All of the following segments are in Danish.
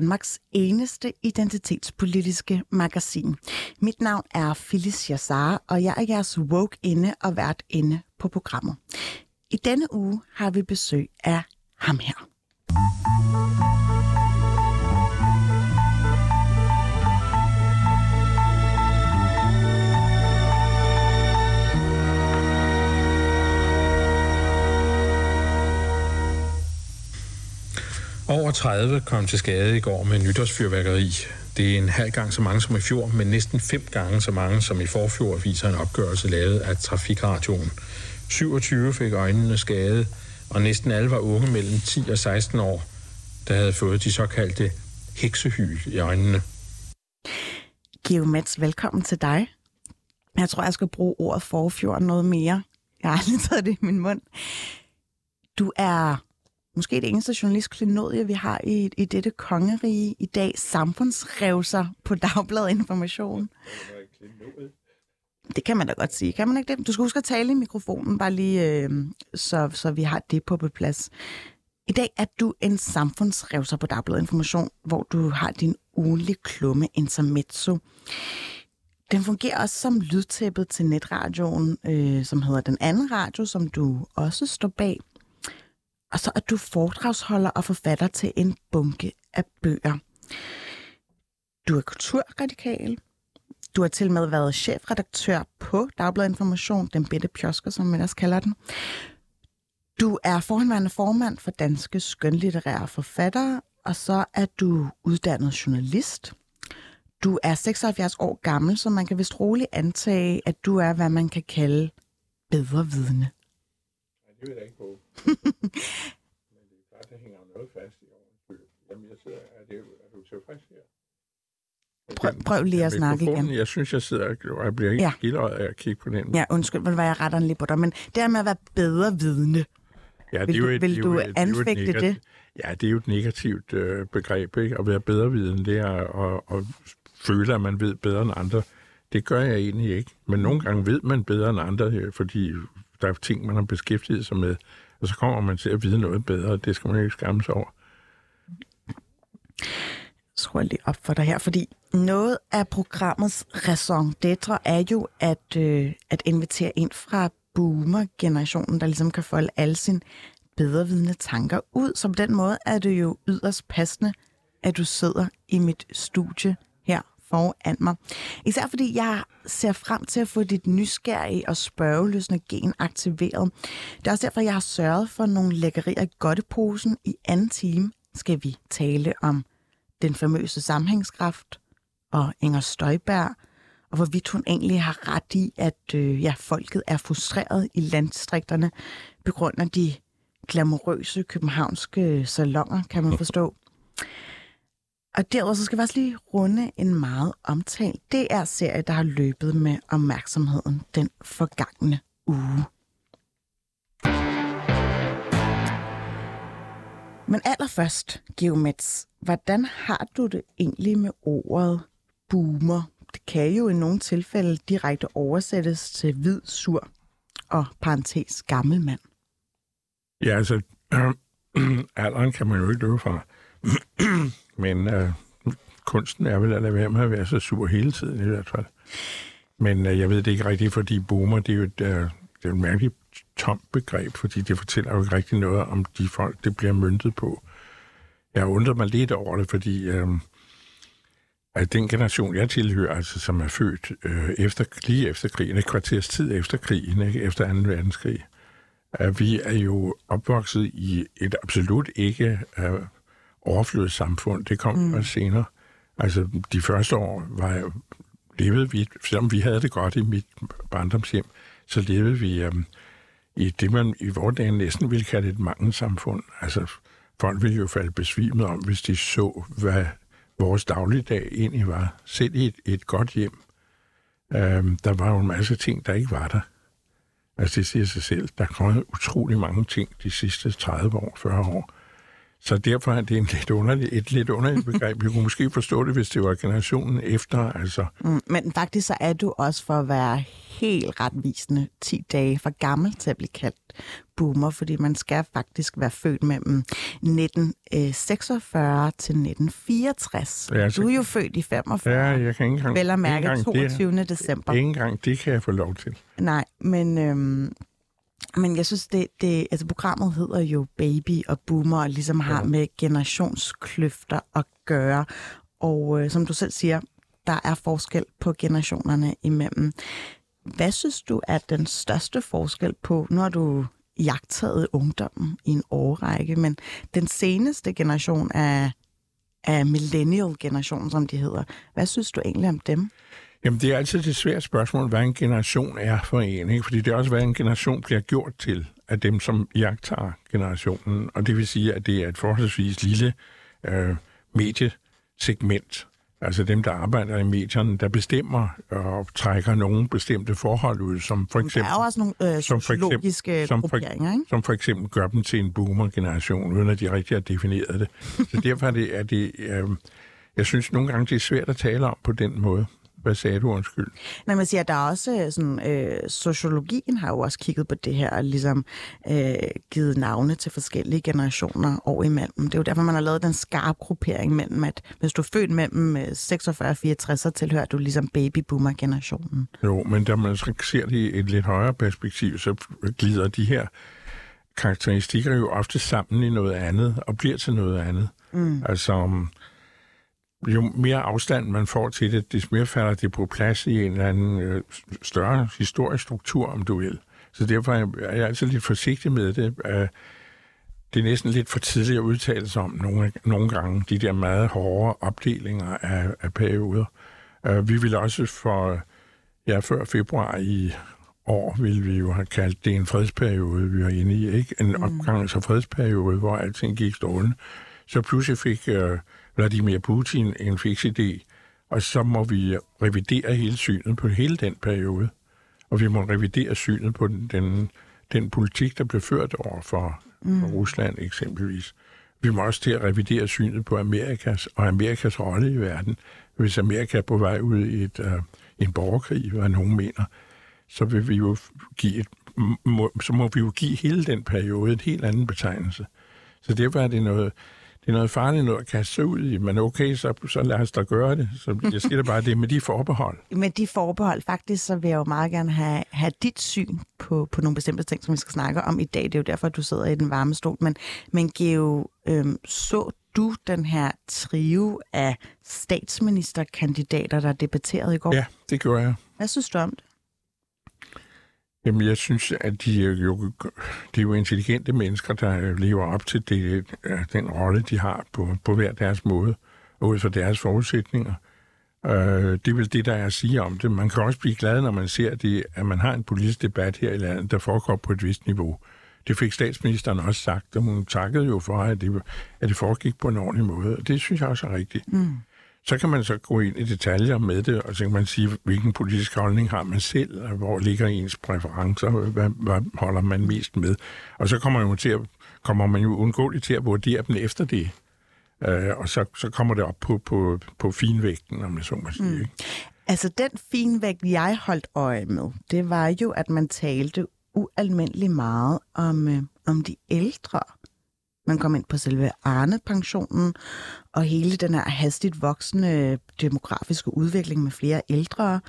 Danmarks eneste identitetspolitiske magasin. Mit navn er Phyllis Jassar, og jeg er jeres woke inde og vært inde på programmet. I denne uge har vi besøg af ham her. Over 30 kom til skade i går med nytårsfyrværkeri. Det er en halv gang så mange som i fjor, men næsten fem gange så mange som i forfjor, viser en opgørelse lavet af Trafikradioen. 27 fik øjnene skade, og næsten alle var unge mellem 10 og 16 år, der havde fået de såkaldte heksehyl i øjnene. Geo Mets, velkommen til dig. Jeg tror, jeg skal bruge ordet forfjord noget mere. Jeg har aldrig taget det i min mund. Du er måske det eneste journalistklenodie, vi har i, i dette kongerige i dag. Samfundsrevser på Dagbladet Information. Det kan man da godt sige, kan man ikke det? Du skal huske at tale i mikrofonen, bare lige, øh, så, så vi har det på plads. I dag er du en samfundsrevser på Dagbladet Information, hvor du har din ugenlige klumme Intermezzo. Den fungerer også som lydtæppet til netradioen, øh, som hedder Den Anden Radio, som du også står bag. Og så er du foredragsholder og forfatter til en bunke af bøger. Du er kulturradikal. Du har til med været chefredaktør på Dagbladet Information, den bitte pjosker, som man også kalder den. Du er forhåndværende formand for Danske Skønlitterære Forfattere, og så er du uddannet journalist. Du er 76 år gammel, så man kan vist roligt antage, at du er, hvad man kan kalde bedre vidne. Det vil jeg ikke på. Men det er klart, der hænger noget fast i årens Jamen, jeg sidder, er, det, er du tilfreds her? Prøv, prøv lige at snakke igen. Jeg synes, jeg sidder og jeg bliver ikke Ja. gildret af at kigge på den. Ja, undskyld, hvor var jeg retter den lige på dig, men det her med at være bedre vidne, ja, vil jo du- et- vil det er du jo et- det er jo et anfægte negat- det? Ja, det er jo et negativt øh, begreb, ikke? At være bedre viden, det er at, at føle, at man ved bedre end andre. Det gør jeg egentlig ikke. Men nogle gange ved man bedre end andre, øh, fordi der er ting, man har beskæftiget sig med. Og så kommer man til at vide noget bedre, og det skal man ikke skamme sig over. Jeg tror lige op for dig her, fordi noget af programmets raison d'etre er jo at, øh, at invitere ind fra boomer-generationen, der ligesom kan folde alle sine bedrevidende tanker ud. Så på den måde er det jo yderst passende, at du sidder i mit studie foran mig. Især fordi jeg ser frem til at få dit nysgerrige og spørgeløsende gen aktiveret. Det er også derfor, jeg har sørget for nogle lækkerier i godteposen. I anden time skal vi tale om den famøse sammenhængskraft og Inger Støjberg, og hvorvidt hun egentlig har ret i, at øh, ja, folket er frustreret i landdistrikterne på grund af de glamourøse københavnske salonger, kan man forstå. Og derudover så skal vi også lige runde en meget omtalt DR-serie, der har løbet med opmærksomheden den forgangne uge. Men allerførst, Geomets, hvordan har du det egentlig med ordet boomer? Det kan jo i nogle tilfælde direkte oversættes til hvid, sur og parentes gammel mand. Ja, altså, øh, alderen kan man jo ikke løbe fra. Men øh, kunsten er vel at lade være med at være så sur hele tiden i hvert fald. Men øh, jeg ved det ikke rigtigt, fordi boomer, det er jo et, øh, det er et mærkeligt tomt begreb, fordi det fortæller jo ikke rigtig noget om de folk, det bliver myntet på. Jeg undrer mig lidt over det, fordi øh, at den generation, jeg tilhører, altså som er født øh, efter, lige efter krigen, et kvarters tid efter krigen, ikke? efter 2. verdenskrig, at vi er jo opvokset i et absolut ikke øh, overflødigt samfund. Det kom mm. senere. Altså, de første år var levede vi, selvom vi havde det godt i mit barndomshjem, så levede vi øhm, i det, man i vores dage næsten ville kalde et mangelsamfund. Altså, folk ville jo falde besvimet om, hvis de så, hvad vores dagligdag egentlig var. Selv i et, et godt hjem, øhm, der var jo en masse ting, der ikke var der. Altså, det siger sig selv. Der er kommet utrolig mange ting de sidste 30 år, 40 år. Så derfor er det en lidt underlig, et lidt underligt begreb. Vi kunne måske forstå det, hvis det var generationen efter. Altså. Mm, men faktisk så er du også for at være helt retvisende 10 dage for gammel til at blive kaldt boomer, fordi man skal faktisk være født mellem 1946 til 1964. Ja, så... Du er jo født i 45. Ja, jeg kan ikke engang... Vel at mærke 22. Det, december. Ikke engang det kan jeg få lov til. Nej, men øhm, men jeg synes, det, det, altså programmet hedder jo Baby og Boomer, og ligesom har med generationskløfter at gøre. Og øh, som du selv siger, der er forskel på generationerne imellem. Hvad synes du er den største forskel på, har du jagtaget ungdommen i en årrække, men den seneste generation af, af millennial-generationen, som de hedder, hvad synes du egentlig om dem? Jamen, det er altid et svært spørgsmål, hvad en generation er for en, ikke? fordi det er også, hvad en generation bliver gjort til af dem, som jagter generationen. Og det vil sige, at det er et forholdsvis lille øh, mediesegment, altså dem, der arbejder i medierne, der bestemmer og trækker nogle bestemte forhold ud, som for eksempel... Der er også nogle øh, som for eksempel, som for, ikke? Som for eksempel gør dem til en boomer-generation, uden at de rigtig har defineret det. Så derfor er det... Er det øh, jeg synes nogle gange, det er svært at tale om på den måde. Hvad sagde du, undskyld? Nej, man siger, at der er også øh, sådan, øh, sociologien har jo også kigget på det her, og ligesom øh, givet navne til forskellige generationer år imellem. Det er jo derfor, man har lavet den skarpe gruppering mellem, at hvis du er født mellem 46 og 64, så tilhører du ligesom babyboomer-generationen. Jo, men da man ser det i et lidt højere perspektiv, så glider de her karakteristikker jo ofte sammen i noget andet, og bliver til noget andet. Mm. Altså, jo mere afstand man får til det, des mere falder det på plads i en eller anden øh, større historisk struktur, om du vil. Så derfor er jeg altid lidt forsigtig med det. Øh, det er næsten lidt for tidligt at udtale sig om nogle, nogle gange, de der meget hårde opdelinger af, af perioder. Øh, vi vil også for, ja, før februar i år, ville vi jo have kaldt det en fredsperiode, vi var inde i, ikke? En mm. opgangs- og fredsperiode, hvor alting gik strålende. Så pludselig fik... Øh, Vladimir Putin en fix idé, og så må vi revidere hele synet på hele den periode. Og vi må revidere synet på den, den, den politik, der blev ført over for, mm. for Rusland eksempelvis. Vi må også til at revidere synet på Amerikas og Amerikas rolle i verden. Hvis Amerika er på vej ud i et, uh, en borgerkrig, hvad nogen mener, så vil vi jo give et, må, så må vi jo give hele den periode et helt anden betegnelse. Så derfor er det noget, det er noget farligt noget at kaste sig ud i, men okay, så, så lad os da gøre det. Så jeg siger det bare, det med de forbehold. Med de forbehold, faktisk, så vil jeg jo meget gerne have, have dit syn på, på nogle bestemte ting, som vi skal snakke om i dag. Det er jo derfor, at du sidder i den varme stol. Men, men Geo, øhm, så du den her trio af statsministerkandidater, der debatterede i går? Ja, det gjorde jeg. Hvad synes du om det? Jamen, jeg synes, at de er jo, de er jo intelligente mennesker, der øh, lever op til det, øh, den rolle, de har på, på hver deres måde, og ud fra deres forudsætninger. Øh, det er vel det, der er at sige om det. Man kan også blive glad, når man ser, det, at man har en politisk debat her i landet, der foregår på et vist niveau. Det fik statsministeren også sagt, og hun takkede jo for, at det, at det foregik på en ordentlig måde. Og det synes jeg også er rigtigt. Mm. Så kan man så gå ind i detaljer med det, og så kan man sige, hvilken politisk holdning har man selv, og hvor ligger ens præferencer, hvad, hvad holder man mest med. Og så kommer man jo, til at, kommer man jo undgåeligt til at vurdere dem efter det. Uh, og så, så kommer det op på, på, på finvægten, om det så må sige. Mm. Altså den finvægt, jeg holdt øje med, det var jo, at man talte ualmindeligt meget om, øh, om de ældre. Man kom ind på selve Arne-pensionen, og hele den her hastigt voksende demografiske udvikling med flere ældre.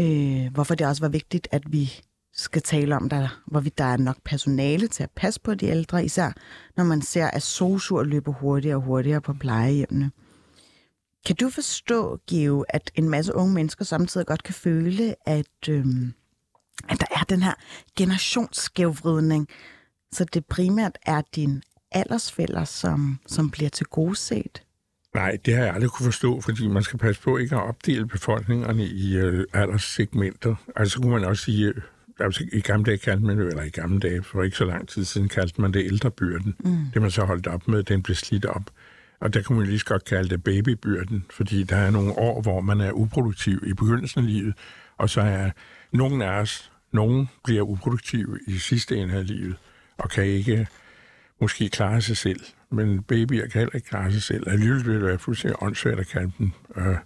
Øh, hvorfor det også var vigtigt, at vi skal tale om, der, hvorvidt der er nok personale til at passe på de ældre, især når man ser, at sosuer løber hurtigere og hurtigere på plejehjemmene. Kan du forstå, Geo, at en masse unge mennesker samtidig godt kan føle, at, øhm, at der er den her generationsskævvridning, så det primært er din aldersfælder, som, som bliver til gode set? Nej, det har jeg aldrig kunne forstå, fordi man skal passe på ikke at opdele befolkningerne i øh, alderssegmenter. Altså kunne man også sige, øh, altså, i gamle dage kaldte man det, eller i gamle dage, for ikke så lang tid siden, kaldte man det ældrebyrden. Mm. Det man så holdt op med, den blev slidt op. Og der kunne man lige så godt kalde det babybyrden, fordi der er nogle år, hvor man er uproduktiv i begyndelsen af livet, og så er nogen af os, nogen bliver uproduktive i sidste ende af livet, og kan ikke måske klare sig selv. Men babyer kan heller ikke klare sig selv. Alligevel vil det være fuldstændig åndssvagt at kalde dem, øh,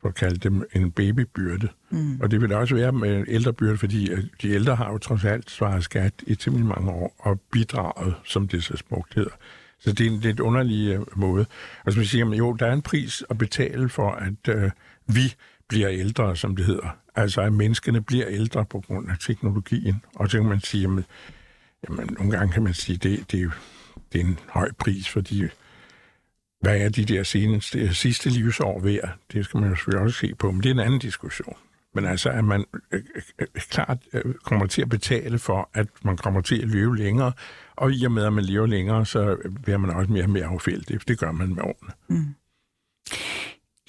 for at kalde dem en babybyrde. Mm. Og det vil også være med ældrebyrde, fordi de ældre har jo trods alt svaret skat i temmelig mange år og bidraget, som det så smukt hedder. Så det er en lidt underlig øh, måde. Og så man siger, jo, der er en pris at betale for, at øh, vi bliver ældre, som det hedder. Altså, at menneskene bliver ældre på grund af teknologien. Og så kan man sige, at jamen, nogle gange kan man sige, det, det, det er en høj pris, fordi øh, hvad er de der seneste, øh, sidste livsår værd? Det skal man jo selvfølgelig også se på, men det er en anden diskussion. Men altså, at man øh, øh, øh klart øh, kommer til at betale for, at man kommer til at leve længere, og i og med, at man lever længere, så bliver man også mere og mere affældig. Det gør man med årene. Mm.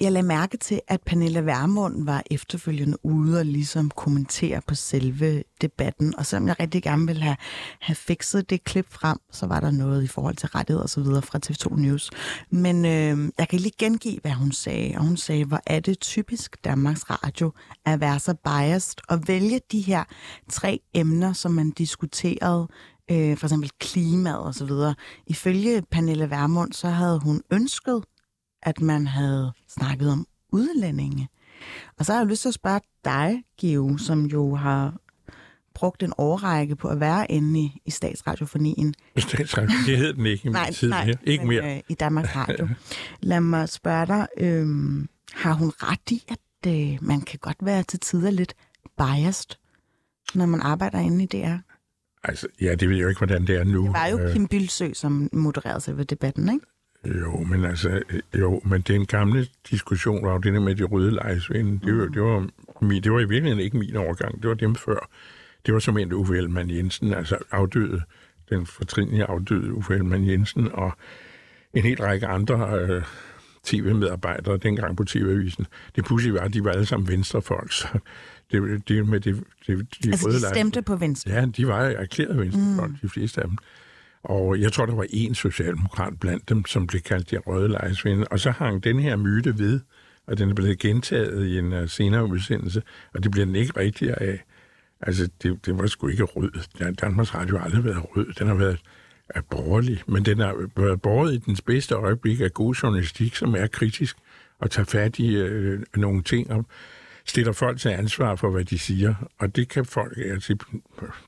Jeg lagde mærke til, at Pernille Vermund var efterfølgende ude og ligesom kommentere på selve debatten. Og selvom jeg rigtig gerne ville have, have fikset det klip frem, så var der noget i forhold til rettigheder og så videre fra TV2 News. Men øh, jeg kan lige gengive, hvad hun sagde. Og hun sagde, hvor er det typisk Danmarks Radio at være så biased og vælge de her tre emner, som man diskuterede øh, for eksempel klimaet og så videre. Ifølge Pernille Vermund, så havde hun ønsket, at man havde snakket om udlændinge. Og så har jeg lyst til at spørge dig, Geo, som jo har brugt en årrække på at være inde i, i Statsradiofonien. Statsradio, det hed den ikke i nej, tid nej, mere. Ikke men, mere. Øh, I Danmarks Radio. Lad mig spørge dig, øh, har hun ret i, at øh, man kan godt være til tider lidt biased, når man arbejder inde i DR? Altså, ja, det ved jeg jo ikke, hvordan det er nu. Det var jo Kim Bilsø, som modererede sig ved debatten, ikke? Jo, men altså, jo, men den gamle diskussion var jo det der med de røde lejesvinde. Det var, det var, det var i virkeligheden ikke min overgang, det var dem før. Det var som en Uffe Ellemann Jensen, altså afdøde, den fortrinlige afdøde Uffe Ellemann Jensen, og en hel række andre øh, tv-medarbejdere dengang på TV-avisen. Det pludselig var, at de var alle sammen venstrefolk, så det, det med det, det, de altså, røde de stemte på venstre? Ja, de var erklæret venstrefolk, mm. de fleste af dem. Og jeg tror, der var én socialdemokrat blandt dem, som blev kaldt de røde lejesvinde. Og så hang den her myte ved, og den er blevet gentaget i en uh, senere udsendelse, og det bliver den ikke rigtigere af. Altså, det, det var sgu ikke rød. Danmarks Radio har aldrig været rød. Den har været er borgerlig, men den har været borget i dens bedste øjeblik af god journalistik, som er kritisk og tager fat i øh, nogle ting og stiller folk til ansvar for, hvad de siger. Og det kan folk altså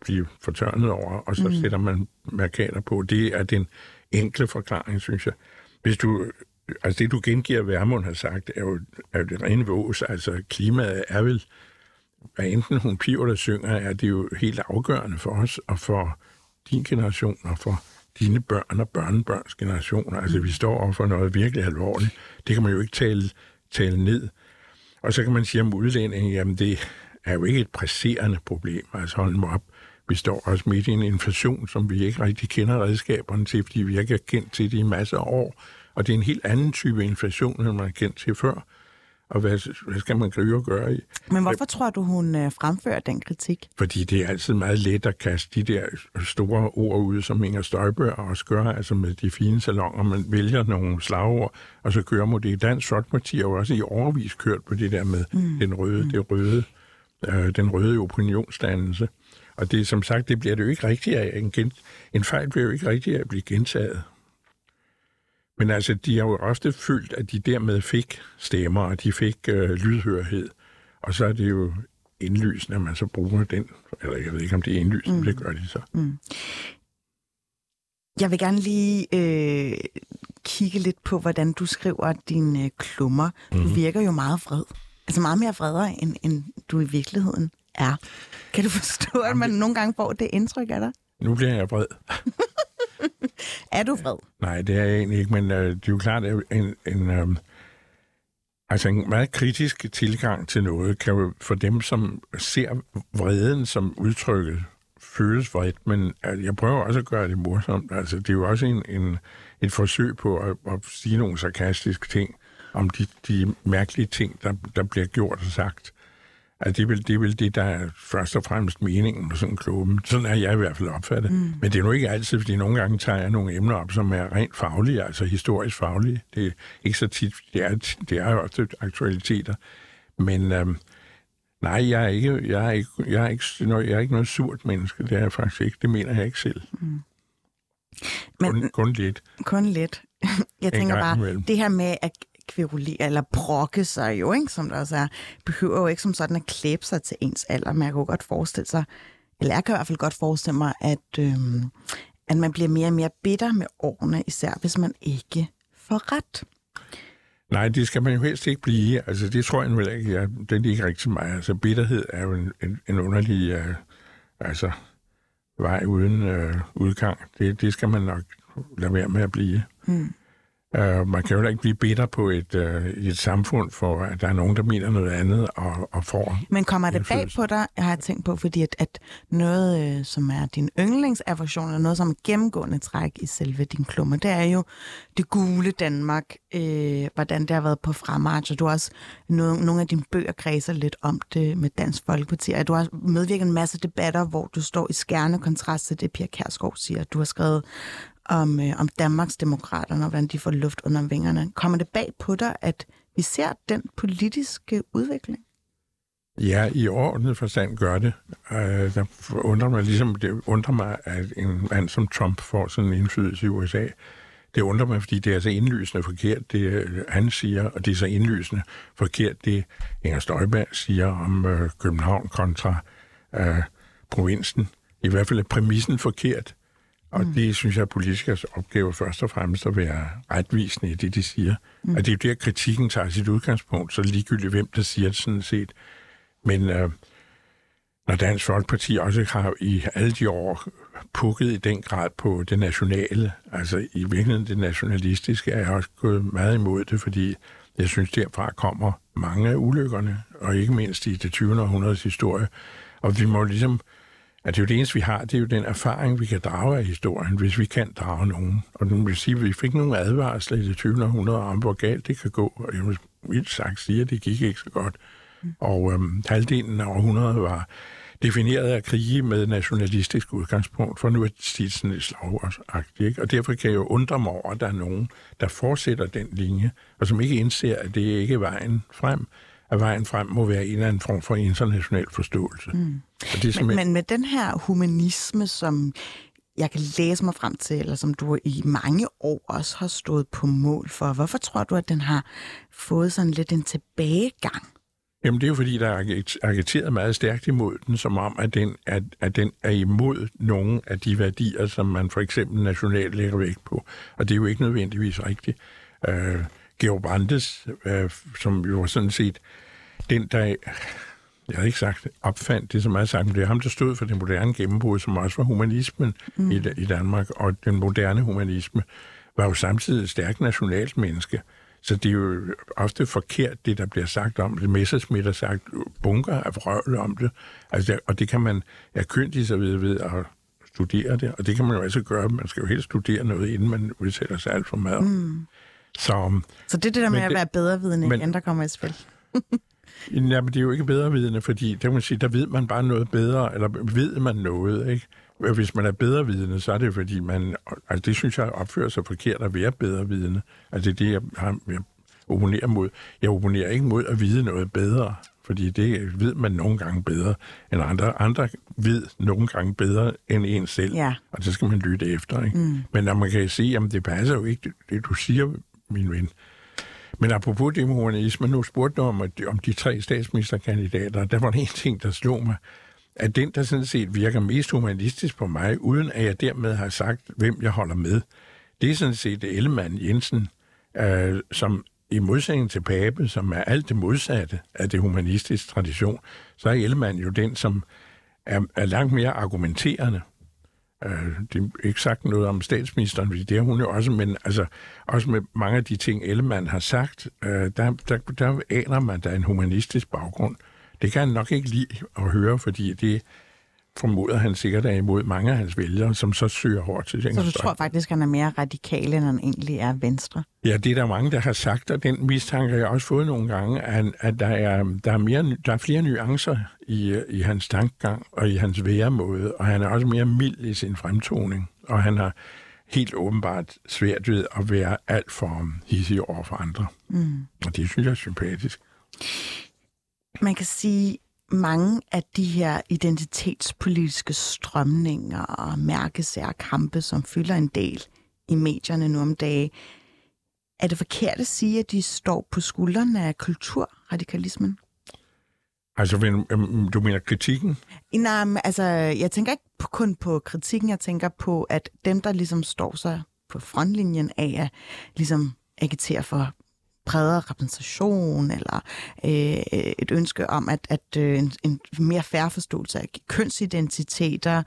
blive fortørnet over, og så mm. sætter man markater på. Det er den enkle forklaring, synes jeg. Hvis du, altså det, du gengiver, Værmund har sagt, er jo, er jo det rene vås. Altså klimaet er vel, hvad enten hun piver der synger, er det jo helt afgørende for os, og for din generation, og for dine børn og børnebørns generationer. Altså, vi står over for noget virkelig alvorligt. Det kan man jo ikke tale, tale ned. Og så kan man sige om udlænding, jamen det er jo ikke et presserende problem. Altså hold nu op. Vi står også midt i en inflation, som vi ikke rigtig kender redskaberne til, fordi vi ikke har kendt til det i masser af år. Og det er en helt anden type inflation, end man har kendt til før og hvad, hvad skal man gribe og gøre i? Men hvorfor tror du, hun øh, fremfører den kritik? Fordi det er altid meget let at kaste de der store ord ud, som Inger Støjbør også gør, altså med de fine salonger. Man vælger nogle slagord, og så kører man det. Dansk Folkeparti har jo også i overvis kørt på det der med mm. den røde, mm. det røde, øh, den røde opinionsdannelse. Og det som sagt, det bliver det jo ikke rigtigt af. En, gen, en fejl bliver jo ikke rigtig af at blive gentaget. Men altså, de har jo ofte følt, at de dermed fik stemmer, og de fik øh, lydhørhed. Og så er det jo indlysende, at man så bruger den. Eller jeg ved ikke, om det er indlysende, mm. det gør de så. Mm. Jeg vil gerne lige øh, kigge lidt på, hvordan du skriver dine øh, klummer. Mm. Du mhm. virker jo meget vred. Altså meget mere vredere, end, end du i virkeligheden er. Kan du forstå, at man nogle gange får det indtryk af dig? Nu bliver jeg vred. er du vred? Nej, det er jeg egentlig ikke, men øh, det er jo klart, at en, en, øh, altså en meget kritisk tilgang til noget kan jo for dem, som ser vreden som udtrykket føles vredt, men øh, jeg prøver også at gøre det morsomt. Altså, det er jo også en, en, et forsøg på at, at sige nogle sarkastiske ting om de, de mærkelige ting, der, der bliver gjort og sagt. Altså, det, er vel, det er vel det, der er først og fremmest meningen med sådan en klubben. Sådan er jeg i hvert fald opfattet. Mm. Men det er nu ikke altid, fordi nogle gange tager jeg nogle emner op, som er rent faglige, altså historisk faglige. Det er ikke så tit, det er, det er jo også aktualiteter. Men øhm, nej, jeg er ikke, jeg er ikke, jeg er ikke, jeg er ikke noget surt menneske. Det er jeg faktisk ikke. Det mener jeg ikke selv. Mm. Men, kun, kun lidt. Kun lidt. Jeg tænker bare, imellem. det her med at kvirulere eller brokke sig jo, ikke, som der også er, behøver jo ikke som sådan at klæbe sig til ens alder, men jeg kunne godt forestille sig, eller jeg kan i hvert fald godt forestille mig, at, øhm, at man bliver mere og mere bitter med årene, især hvis man ikke får ret. Nej, det skal man jo helst ikke blive. Altså, det tror jeg heller ikke. Jeg, det er ikke rigtig mig. Altså, bitterhed er jo en, en, en underlig uh, altså, vej uden uh, udgang. Det, det skal man nok lade være med at blive. Mm. Uh, man kan jo ikke blive bitter på et, i et samfund, for at der er nogen, der mener noget andet og, og får... Men kommer det bag på dig, jeg har tænkt på, fordi at, at noget, øh, som er din yndlingsaversion, eller noget, som er gennemgående træk i selve din klummer, det er jo det gule Danmark, øh, hvordan det har været på fremmarch, og du har også nogle, nogle af dine bøger kredser lidt om det med Dansk Folkeparti, og du har medvirket en masse debatter, hvor du står i skærende kontrast til det, Pia Kærsgaard siger. Du har skrevet om, øh, om Danmarks demokraterne, og hvordan de får luft under vingerne. Kommer det bag på dig, at vi ser den politiske udvikling? Ja, i ordnet forstand gør det. Øh, der undrer mig, ligesom det undrer mig, at en mand som Trump får sådan en indflydelse i USA. Det undrer mig, fordi det er så indlysende forkert, det øh, han siger, og det er så indlysende forkert, det Inger Støjberg siger om øh, København kontra øh, provinsen. I hvert fald er præmissen forkert, og mm. det synes jeg er politikers opgave først og fremmest at være retvisende i det, de siger. Mm. Og det er jo der, kritikken tager sit udgangspunkt, så ligegyldigt hvem, der siger det sådan set. Men øh, når Dansk Folkeparti også har i alle de år pukket i den grad på det nationale, altså i virkeligheden det nationalistiske, er jeg også gået meget imod det, fordi jeg synes, derfra kommer mange af ulykkerne, og ikke mindst i det 20. århundredes historie. Og vi må ligesom, at det er jo det eneste, vi har, det er jo den erfaring, vi kan drage af historien, hvis vi kan drage nogen. Og nu vil sige, at vi fik nogle advarsler i det 20. århundrede om, hvor galt det kan gå, og jeg vil vildt sagt sige, at det gik ikke så godt. Og øhm, halvdelen af århundredet var defineret af krige med nationalistisk udgangspunkt, for nu er det sådan lidt slagagtigt. Ikke? Og derfor kan jeg jo undre mig over, at der er nogen, der fortsætter den linje, og som ikke indser, at det ikke er vejen frem, at vejen frem må være en eller anden form for international forståelse. Mm. Og det er Men, men med den her humanisme, som jeg kan læse mig frem til, eller som du i mange år også har stået på mål for, hvorfor tror du, at den har fået sådan lidt en tilbagegang? Jamen, det er jo fordi, der er agit- agiteret meget stærkt imod den, som om, at den, at, at den er imod nogle af de værdier, som man for eksempel nationalt lægger vægt på. Og det er jo ikke nødvendigvis rigtigt. Uh, Georg Brandes, uh, som jo sådan set den, der, jeg har ikke sagt opfandt det, som jeg har sagt, men det er ham, der stod for det moderne gennembrud, som også var humanismen mm. i, i Danmark. Og den moderne humanisme var jo samtidig et stærkt nationalt menneske. Så det er jo ofte forkert, det der bliver sagt om det. Messerschmidt har sagt bunker af vrøvl om det. Altså, og det kan man erkyndige sig ved, ved at studere det. Og det kan man jo altså gøre. Man skal jo helst studere noget, inden man udsætter sig alt for meget. Mm. Så Så det er det der med at det- være bedrevidende men- igen, der kommer i spil. Ja, men det er jo ikke bedrevidende, fordi der, kan man sige, der ved man bare noget bedre, eller ved man noget, ikke? Hvis man er bedrevidende, så er det fordi man... Altså, det synes jeg opfører sig forkert at være bedrevidende. Altså, det er det, jeg, har, jeg opponerer mod. Jeg opponerer ikke mod at vide noget bedre, fordi det ved man nogle gange bedre end andre. Andre ved nogle gange bedre end en selv, Ja. og så skal man lytte efter, ikke? Mm. Men når man kan sige, at det passer jo ikke, det du siger, min ven, men apropos det med humanisme, nu spurgte du om, at, om de tre statsministerkandidater, der var en ting, der slog mig, at den, der sådan set virker mest humanistisk på mig, uden at jeg dermed har sagt, hvem jeg holder med, det er sådan set Ellemann Jensen, øh, som i modsætning til Pape, som er alt det modsatte af det humanistiske tradition, så er Ellemann jo den, som er, er langt mere argumenterende. Øh, det er ikke sagt noget om statsministeren, fordi det er hun jo også, men altså, også med mange af de ting, Ellemann har sagt, øh, der, der, der aner man, der er en humanistisk baggrund. Det kan han nok ikke lide at høre, fordi det formoder han sikkert er imod mange af hans vælgere, som så søger hårdt til Så du tror faktisk, han er mere radikal, end han egentlig er venstre? Ja, det er der mange, der har sagt, og den mistanke har jeg også fået nogle gange, at, at der, er, der, er mere, der er flere nuancer i, i hans tankegang og i hans væremåde, og han er også mere mild i sin fremtoning, og han har helt åbenbart svært ved at være alt for hissig over for andre. Mm. Og det synes jeg er sympatisk. Man kan sige, mange af de her identitetspolitiske strømninger og mærkesærkampe, som fylder en del i medierne nu om dagen, er det forkert at sige, at de står på skuldrene af kulturradikalismen? Altså, øhm, du mener kritikken? Nej, men altså, jeg tænker ikke kun på kritikken, jeg tænker på, at dem, der ligesom står sig på frontlinjen af at ligesom agitere for bredere repræsentation, eller øh, et ønske om at, at øh, en, en mere færre forståelse af kønsidentiteter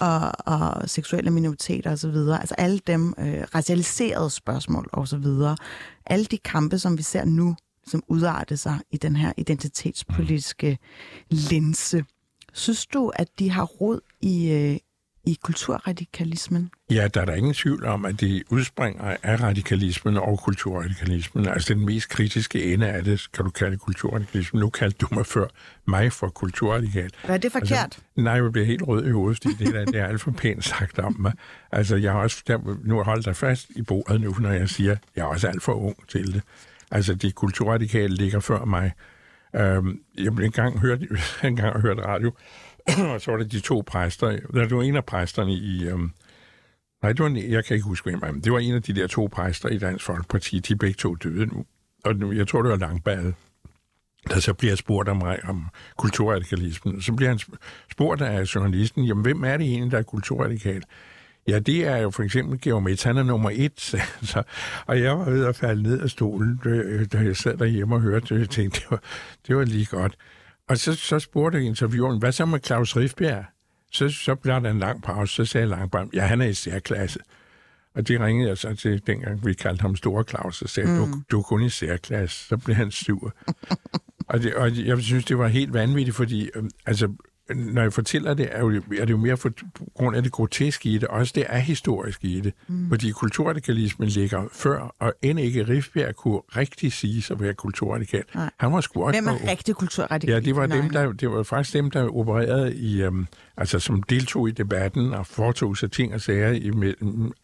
og, og seksuelle minoriteter osv. Altså alle dem øh, racialiserede spørgsmål osv. Alle de kampe, som vi ser nu, som udarter sig i den her identitetspolitiske linse. Synes du, at de har rod i, øh, i kulturradikalismen? Ja, der er der ingen tvivl om, at det udspringer af radikalismen og kulturradikalismen. Altså den mest kritiske ende af det, kan du kalde kulturradikalismen. Nu kaldte du mig før mig for kulturradikal. Hvad er det forkert? Altså, nej, jeg bliver helt rød i hovedet, fordi det, er, det er alt for pænt sagt om mig. Altså, jeg har også, der, nu holdt dig fast i bordet nu, når jeg siger, jeg er også alt for ung til det. Altså, de kulturradikale ligger før mig. Øhm, jeg blev engang hørt, engang hørt radio, og så var det de to præster. Der var en af præsterne i... Øhm, nej, det var en, jeg kan ikke huske, hvem det var en af de der to præster i Dansk Folkeparti. De er begge to døde nu. Og nu, jeg tror, det var Langballe, der så bliver spurgt om, om kulturradikalismen. Så bliver han spurgt af journalisten, jamen hvem er det egentlig, der er kulturradikal? Ja, det er jo for eksempel Geomet, han er nummer et, så, og jeg var ved at falde ned af stolen, øh, da jeg sad derhjemme og hørte det, jeg tænkte, det var, det var lige godt. Og så, så spurgte intervieweren, hvad så med Claus Riffbjerg? Så, så blev der en lang pause, så sagde Langbaum, ja, han er i særklasse. Og det ringede jeg så til, dengang vi kaldte ham Store Claus, og sagde, mm. du, du er kun i særklasse. Så blev han sur. og, det, og jeg synes, det var helt vanvittigt, fordi øh, altså, når jeg fortæller det, er, jo, er det jo mere for, på grund af det groteske i det, også det er historisk i det. Mm. Fordi kulturradikalismen ligger før, og end ikke Rifbjerg kunne rigtig sige at være kulturradikal. Nej. Han var sgu også... Hvem er rigtig kulturradikal? Ja, det var, dem, der, det var faktisk dem, der opererede i... Um, altså som deltog i debatten og foretog sig ting og sager i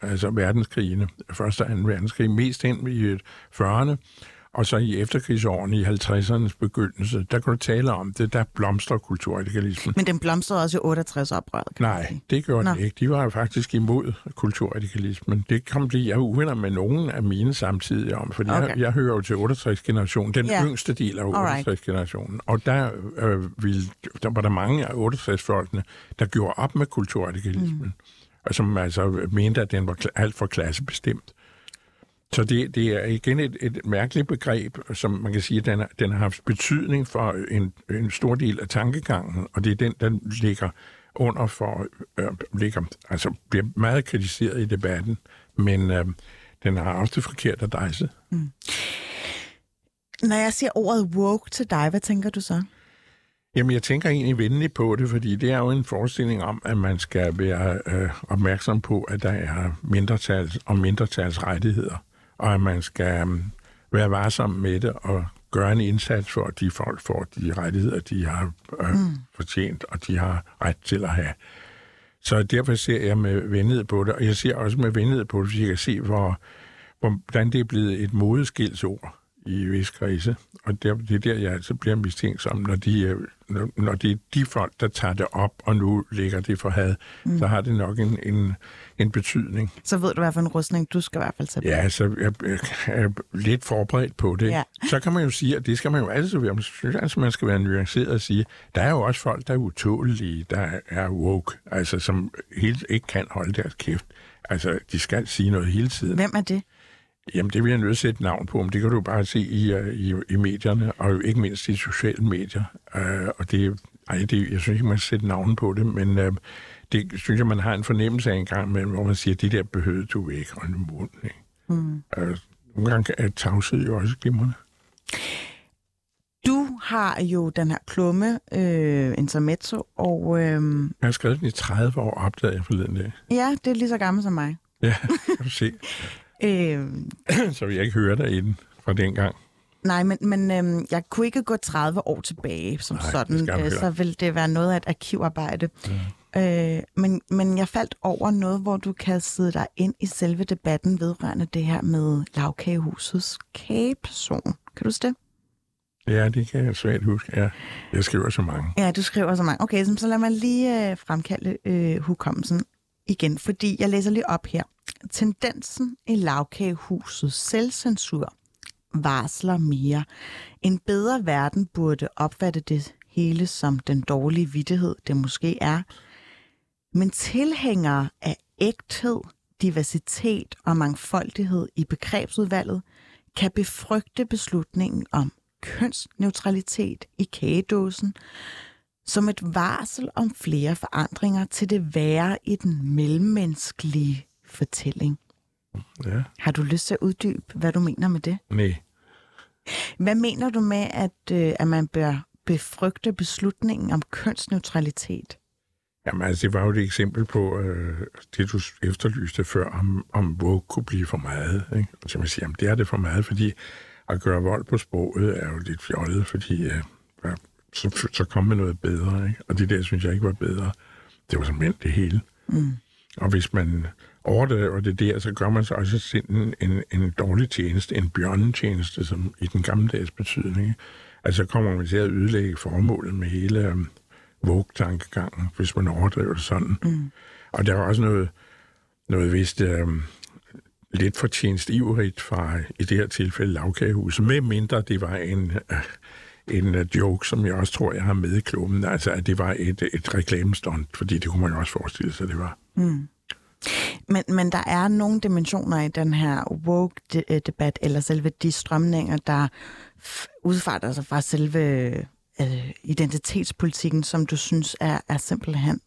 altså verdenskrigene, første og anden verdenskrig, mest hen i 40'erne. Og så i efterkrigsårene i 50'ernes begyndelse, der kan du tale om det, der blomstrer kulturradikalismen. Men den blomstrede også i 68 oprøret, Nej, det gjorde Nå. den ikke. De var faktisk imod kulturradikalismen. Det kom de, jeg er uvenner med nogen af mine samtidige om, for okay. jeg, jeg hører jo til 68-generationen, den yeah. yngste del af 68-generationen. Og der, øh, ville, der var der mange af 68-folkene, der gjorde op med kulturradikalismen. Mm. Og som altså mente, at den var alt for klassebestemt. Så det, det er igen et, et mærkeligt begreb, som man kan sige, at den, den har haft betydning for en, en stor del af tankegangen, og det er den, der ligger under for, øh, ligger, altså bliver meget kritiseret i debatten, men øh, den har også det forkerte adresse. Mm. Når jeg siger ordet woke til dig, hvad tænker du så? Jamen, jeg tænker egentlig venligt på det, fordi det er jo en forestilling om, at man skal være øh, opmærksom på, at der er mindretals- og mindretalsrettigheder og at man skal um, være varsom med det og gøre en indsats for, at de folk får de rettigheder, de har øh, mm. fortjent, og de har ret til at have. Så derfor ser jeg med venlighed på det, og jeg ser også med venlighed på det, fordi jeg kan se, hvor, hvordan det er blevet et modeskilsord i vis krise. Og det, det er der, jeg altså bliver mistænksom, når de, øh, når, det er de folk, der tager det op, og nu ligger det for had, mm. så har det nok en, en, en betydning. Så ved du, hvad for en rustning du skal i hvert fald tage på. Ja, så jeg, jeg er lidt forberedt på det. Ja. Så kan man jo sige, at det skal man jo altid være. Altså, man skal være nuanceret og sige, der er jo også folk, der er utålige, der er woke, altså som helt ikke kan holde deres kæft. Altså, de skal sige noget hele tiden. Hvem er det? Jamen, det vil jeg nødt til at sætte navn på, men det kan du bare se i, uh, i, i medierne, og ikke mindst i sociale medier. Uh, og det, ej, det, jeg synes ikke, man skal sætte navn på det, men uh, det synes jeg, man har en fornemmelse af en gang imellem, hvor man siger, det der behøvede du ikke holde munden. Ikke? Mm. Uh, nogle gange er tavshed jo også glimrende. Du har jo den her klumme, øh, Intermezzo, og øh, Jeg har skrevet den i 30 år, opdagede jeg forleden dag. ja, det er lige så gammel som mig. Ja, kan du se. Øh, Så vil jeg ikke høre dig i den fra dengang. nej, men, men øh, jeg kunne ikke gå 30 år tilbage som Nej, sådan, øh, så ville det være noget af et arkivarbejde. Øh, men, men jeg faldt over noget, hvor du kastede dig ind i selve debatten vedrørende det her med lavkagehusets kageperson. Kan du huske det? Ja, det kan jeg svært huske. Ja, jeg skriver så mange. Ja, du skriver så mange. Okay, så så lad mig lige øh, fremkalde øh, hukommelsen igen, fordi jeg læser lige op her. Tendensen i lavkagehusets selvcensur varsler mere. En bedre verden burde opfatte det hele som den dårlige vittighed, det måske er. Men tilhængere af ægthed, diversitet og mangfoldighed i begrebsudvalget kan befrygte beslutningen om kønsneutralitet i kagedåsen som et varsel om flere forandringer til det værre i den mellemmenneskelige fortælling. Ja, Har du lyst til at uddybe, hvad du mener med det? nej. Hvad mener du med, at, øh, at man bør befrygte beslutningen om kønsneutralitet? Jamen, altså, det var jo et eksempel på øh, det, du efterlyste før, om, om Vogue kunne blive for meget. Ikke? Så man siger, jamen, det er det for meget, fordi at gøre vold på sproget er jo lidt fjollet, fordi øh, så, så kom med noget bedre. Ikke? Og det der synes jeg ikke var bedre. Det var simpelthen det hele. Mm. Og hvis man overdriver det der, så gør man så også selv en, en, dårlig tjeneste, en bjørnetjeneste, som i den gammeldags betydning. ikke? Altså kommer man til at ødelægge formålet med hele um, Vogue-tankegangen, hvis man overdriver det sådan. Mm. Og der er også noget, noget vist um, lidt for tjenestivrigt fra, i det her tilfælde, lavkagehuset, med mindre det var en, uh, en uh, joke, som jeg også tror, jeg har med i klubben. Altså, at det var et, et reklamestunt, fordi det kunne man jo også forestille sig, det var. Men, men der er nogle dimensioner i den her woke-debat, eller selve de strømninger, der udfarter sig fra selve øh, identitetspolitikken, som du synes er, er simpelthen...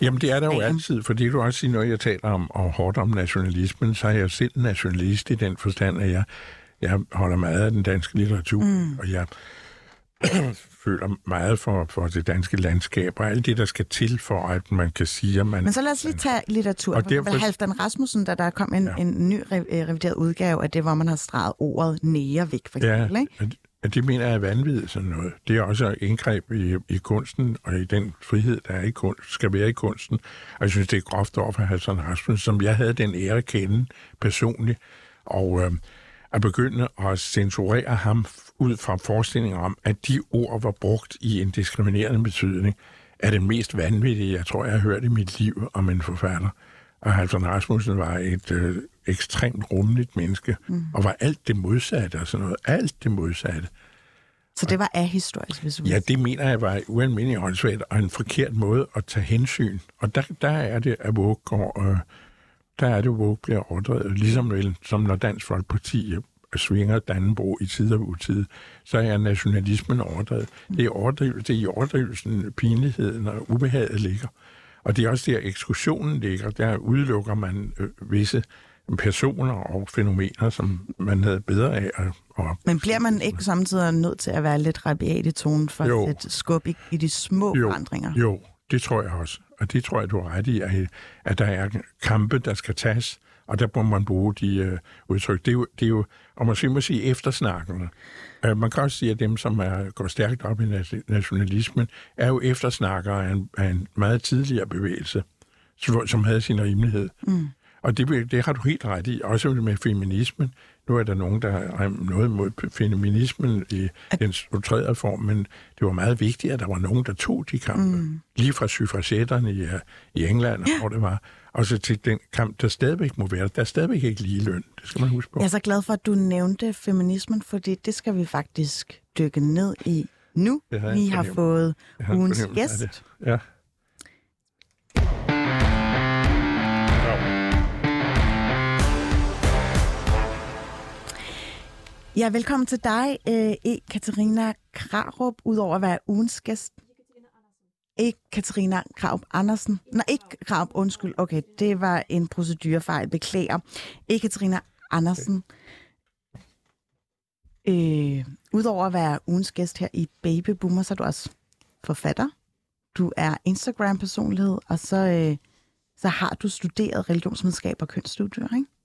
Jamen, det er der jo altid, fordi du også siger, når jeg taler om, og hårdt om nationalismen, så er jeg selv nationalist i den forstand, at jeg, jeg holder meget af den danske litteratur, mm. og jeg føler meget for, for det danske landskab, og alt det, der skal til for, at man kan sige, at man... Men så lad os lige tage litteratur. Og derfor-. Halvdan Rasmussen, der der kom en, Ja. ja. en ny øh, revideret udgave af det, hvor man har streget ordet nære væk, for Ja, eksempel. Ikke? at- at det mener jeg er vanvittigt sådan noget. Det er også et indgreb i, i kunsten, og i den frihed, der er i kunst, skal være i kunsten. Og jeg synes, det er groft over for Hassan Rasmussen, som jeg havde den ære at kende personligt, og øh, at begynde at censurere ham ud fra forestillinger om, at de ord var brugt i en diskriminerende betydning, er det mest vanvittige, jeg tror, jeg har hørt i mit liv om en forfatter. Og Halvdan Rasmussen var et øh, ekstremt rummeligt menneske, mm. og var alt det modsatte og sådan noget. Alt det modsatte. Så det var ahistorisk, hvis du. Ja, det mener jeg var ualmindelig åndssvagt og en forkert måde at tage hensyn. Og der, der er det, at Vogue går, øh, der er det, Vogue bliver overdrevet. Ligesom vel, som når Dansk Folkeparti øh, svinger Dannenbro i tid og utid, så er nationalismen overdrevet. Det er, overdrivet, det er i overdrivelsen, pinligheden og ubehaget ligger. Og det er også der, ekskursionen ligger. Der udelukker man øh, visse personer og fænomener, som man havde bedre af at, at Men bliver man ikke samtidig nødt til at være lidt rabiat i tonen for Jo. at sætte skub i, i de små jo, forandringer? Jo, det tror jeg også. Og det tror jeg, du har ret i, at, at der er kampe, der skal tages, og der må man bruge de øh, udtryk. Det er, jo, det er jo, om man skal må sige, eftersnakkerne. Øh, man kan også sige, at dem, som er, går stærkt op i nationalismen, er jo eftersnakkere af en, af en meget tidligere bevægelse, som, som havde sin rimelighed. Mm. Og det, det har du helt ret i, også med feminismen. Nu er der nogen, der har noget mod feminismen i den tredje form, men det var meget vigtigt, at der var nogen, der tog de kampe. Mm. Lige fra syfrasetterne i, øh, i England, ja. hvor det var, og så til den kamp, der stadigvæk må være. Der er stadigvæk ikke lige løn, det skal man huske på. Jeg er så glad for, at du nævnte feminismen, fordi det skal vi faktisk dykke ned i nu. Har Vi har fået ugens gæst. Ja. Ja, velkommen til dig, øh, E. Katarina Krarup, udover at være ugens gæst. Ikke Katarina Krarup Andersen. Nej, ikke Krarup, undskyld. Okay, det var en procedurefejl. Beklager. Ikke Katarina Andersen. Øh, udover at være ugens gæst her i Baby Boomer, så er du også forfatter. Du er Instagram-personlighed, og så, øh, så har du studeret religionsvidenskab og kønsstudier, ikke?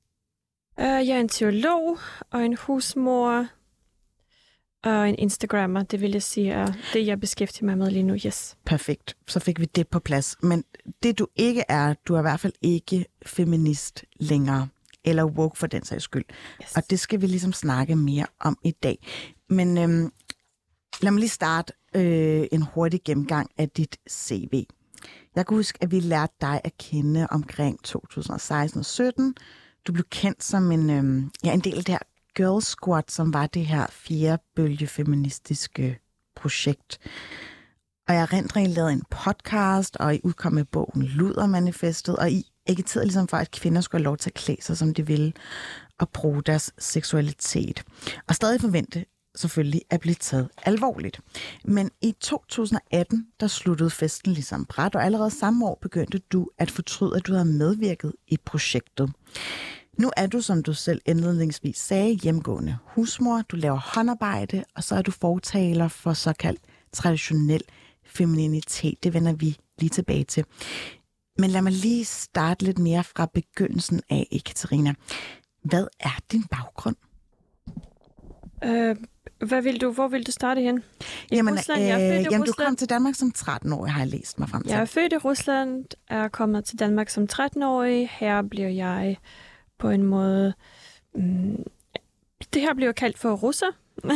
Uh, jeg er en teolog og en husmor og en Instagrammer. Det vil jeg sige er det, jeg beskæftiger mig med lige nu. Yes. Perfekt. Så fik vi det på plads. Men det du ikke er, du er i hvert fald ikke feminist længere. Eller woke for den sags skyld. yes. Og det skal vi ligesom snakke mere om i dag. Men øhm, lad mig lige starte øh, en hurtig gennemgang af dit CV. Jeg kan huske, at vi lærte dig at kende omkring 2016 og 17. Du blev kendt som en, øhm, ja, en del af det her Girl Squad, som var det her fjerde bølge feministiske projekt. Og jeg rent rent lavede en podcast, og I udkom med bogen Ludermanifestet, og I agiterede ligesom for, at kvinder skulle have lov til at klæde sig, som de ville, og bruge deres seksualitet. Og stadig forvente selvfølgelig er blevet taget alvorligt. Men i 2018, der sluttede festen ligesom bræt, og allerede samme år begyndte du at fortryde, at du havde medvirket i projektet. Nu er du, som du selv indledningsvis sagde, hjemgående husmor, du laver håndarbejde, og så er du fortaler for såkaldt traditionel femininitet. Det vender vi lige tilbage til. Men lad mig lige starte lidt mere fra begyndelsen af, Ekaterina. Hvad er din baggrund? Øh, hvad vil du, hvor vil du starte hen? I jamen, Rusland? Jeg er øh, født i jamen, du Rusland. kom til Danmark som 13 år, har jeg læst mig frem til. Jeg er født i Rusland, er kommet til Danmark som 13-årig. Her bliver jeg på en måde... Mm, det her bliver kaldt for russer.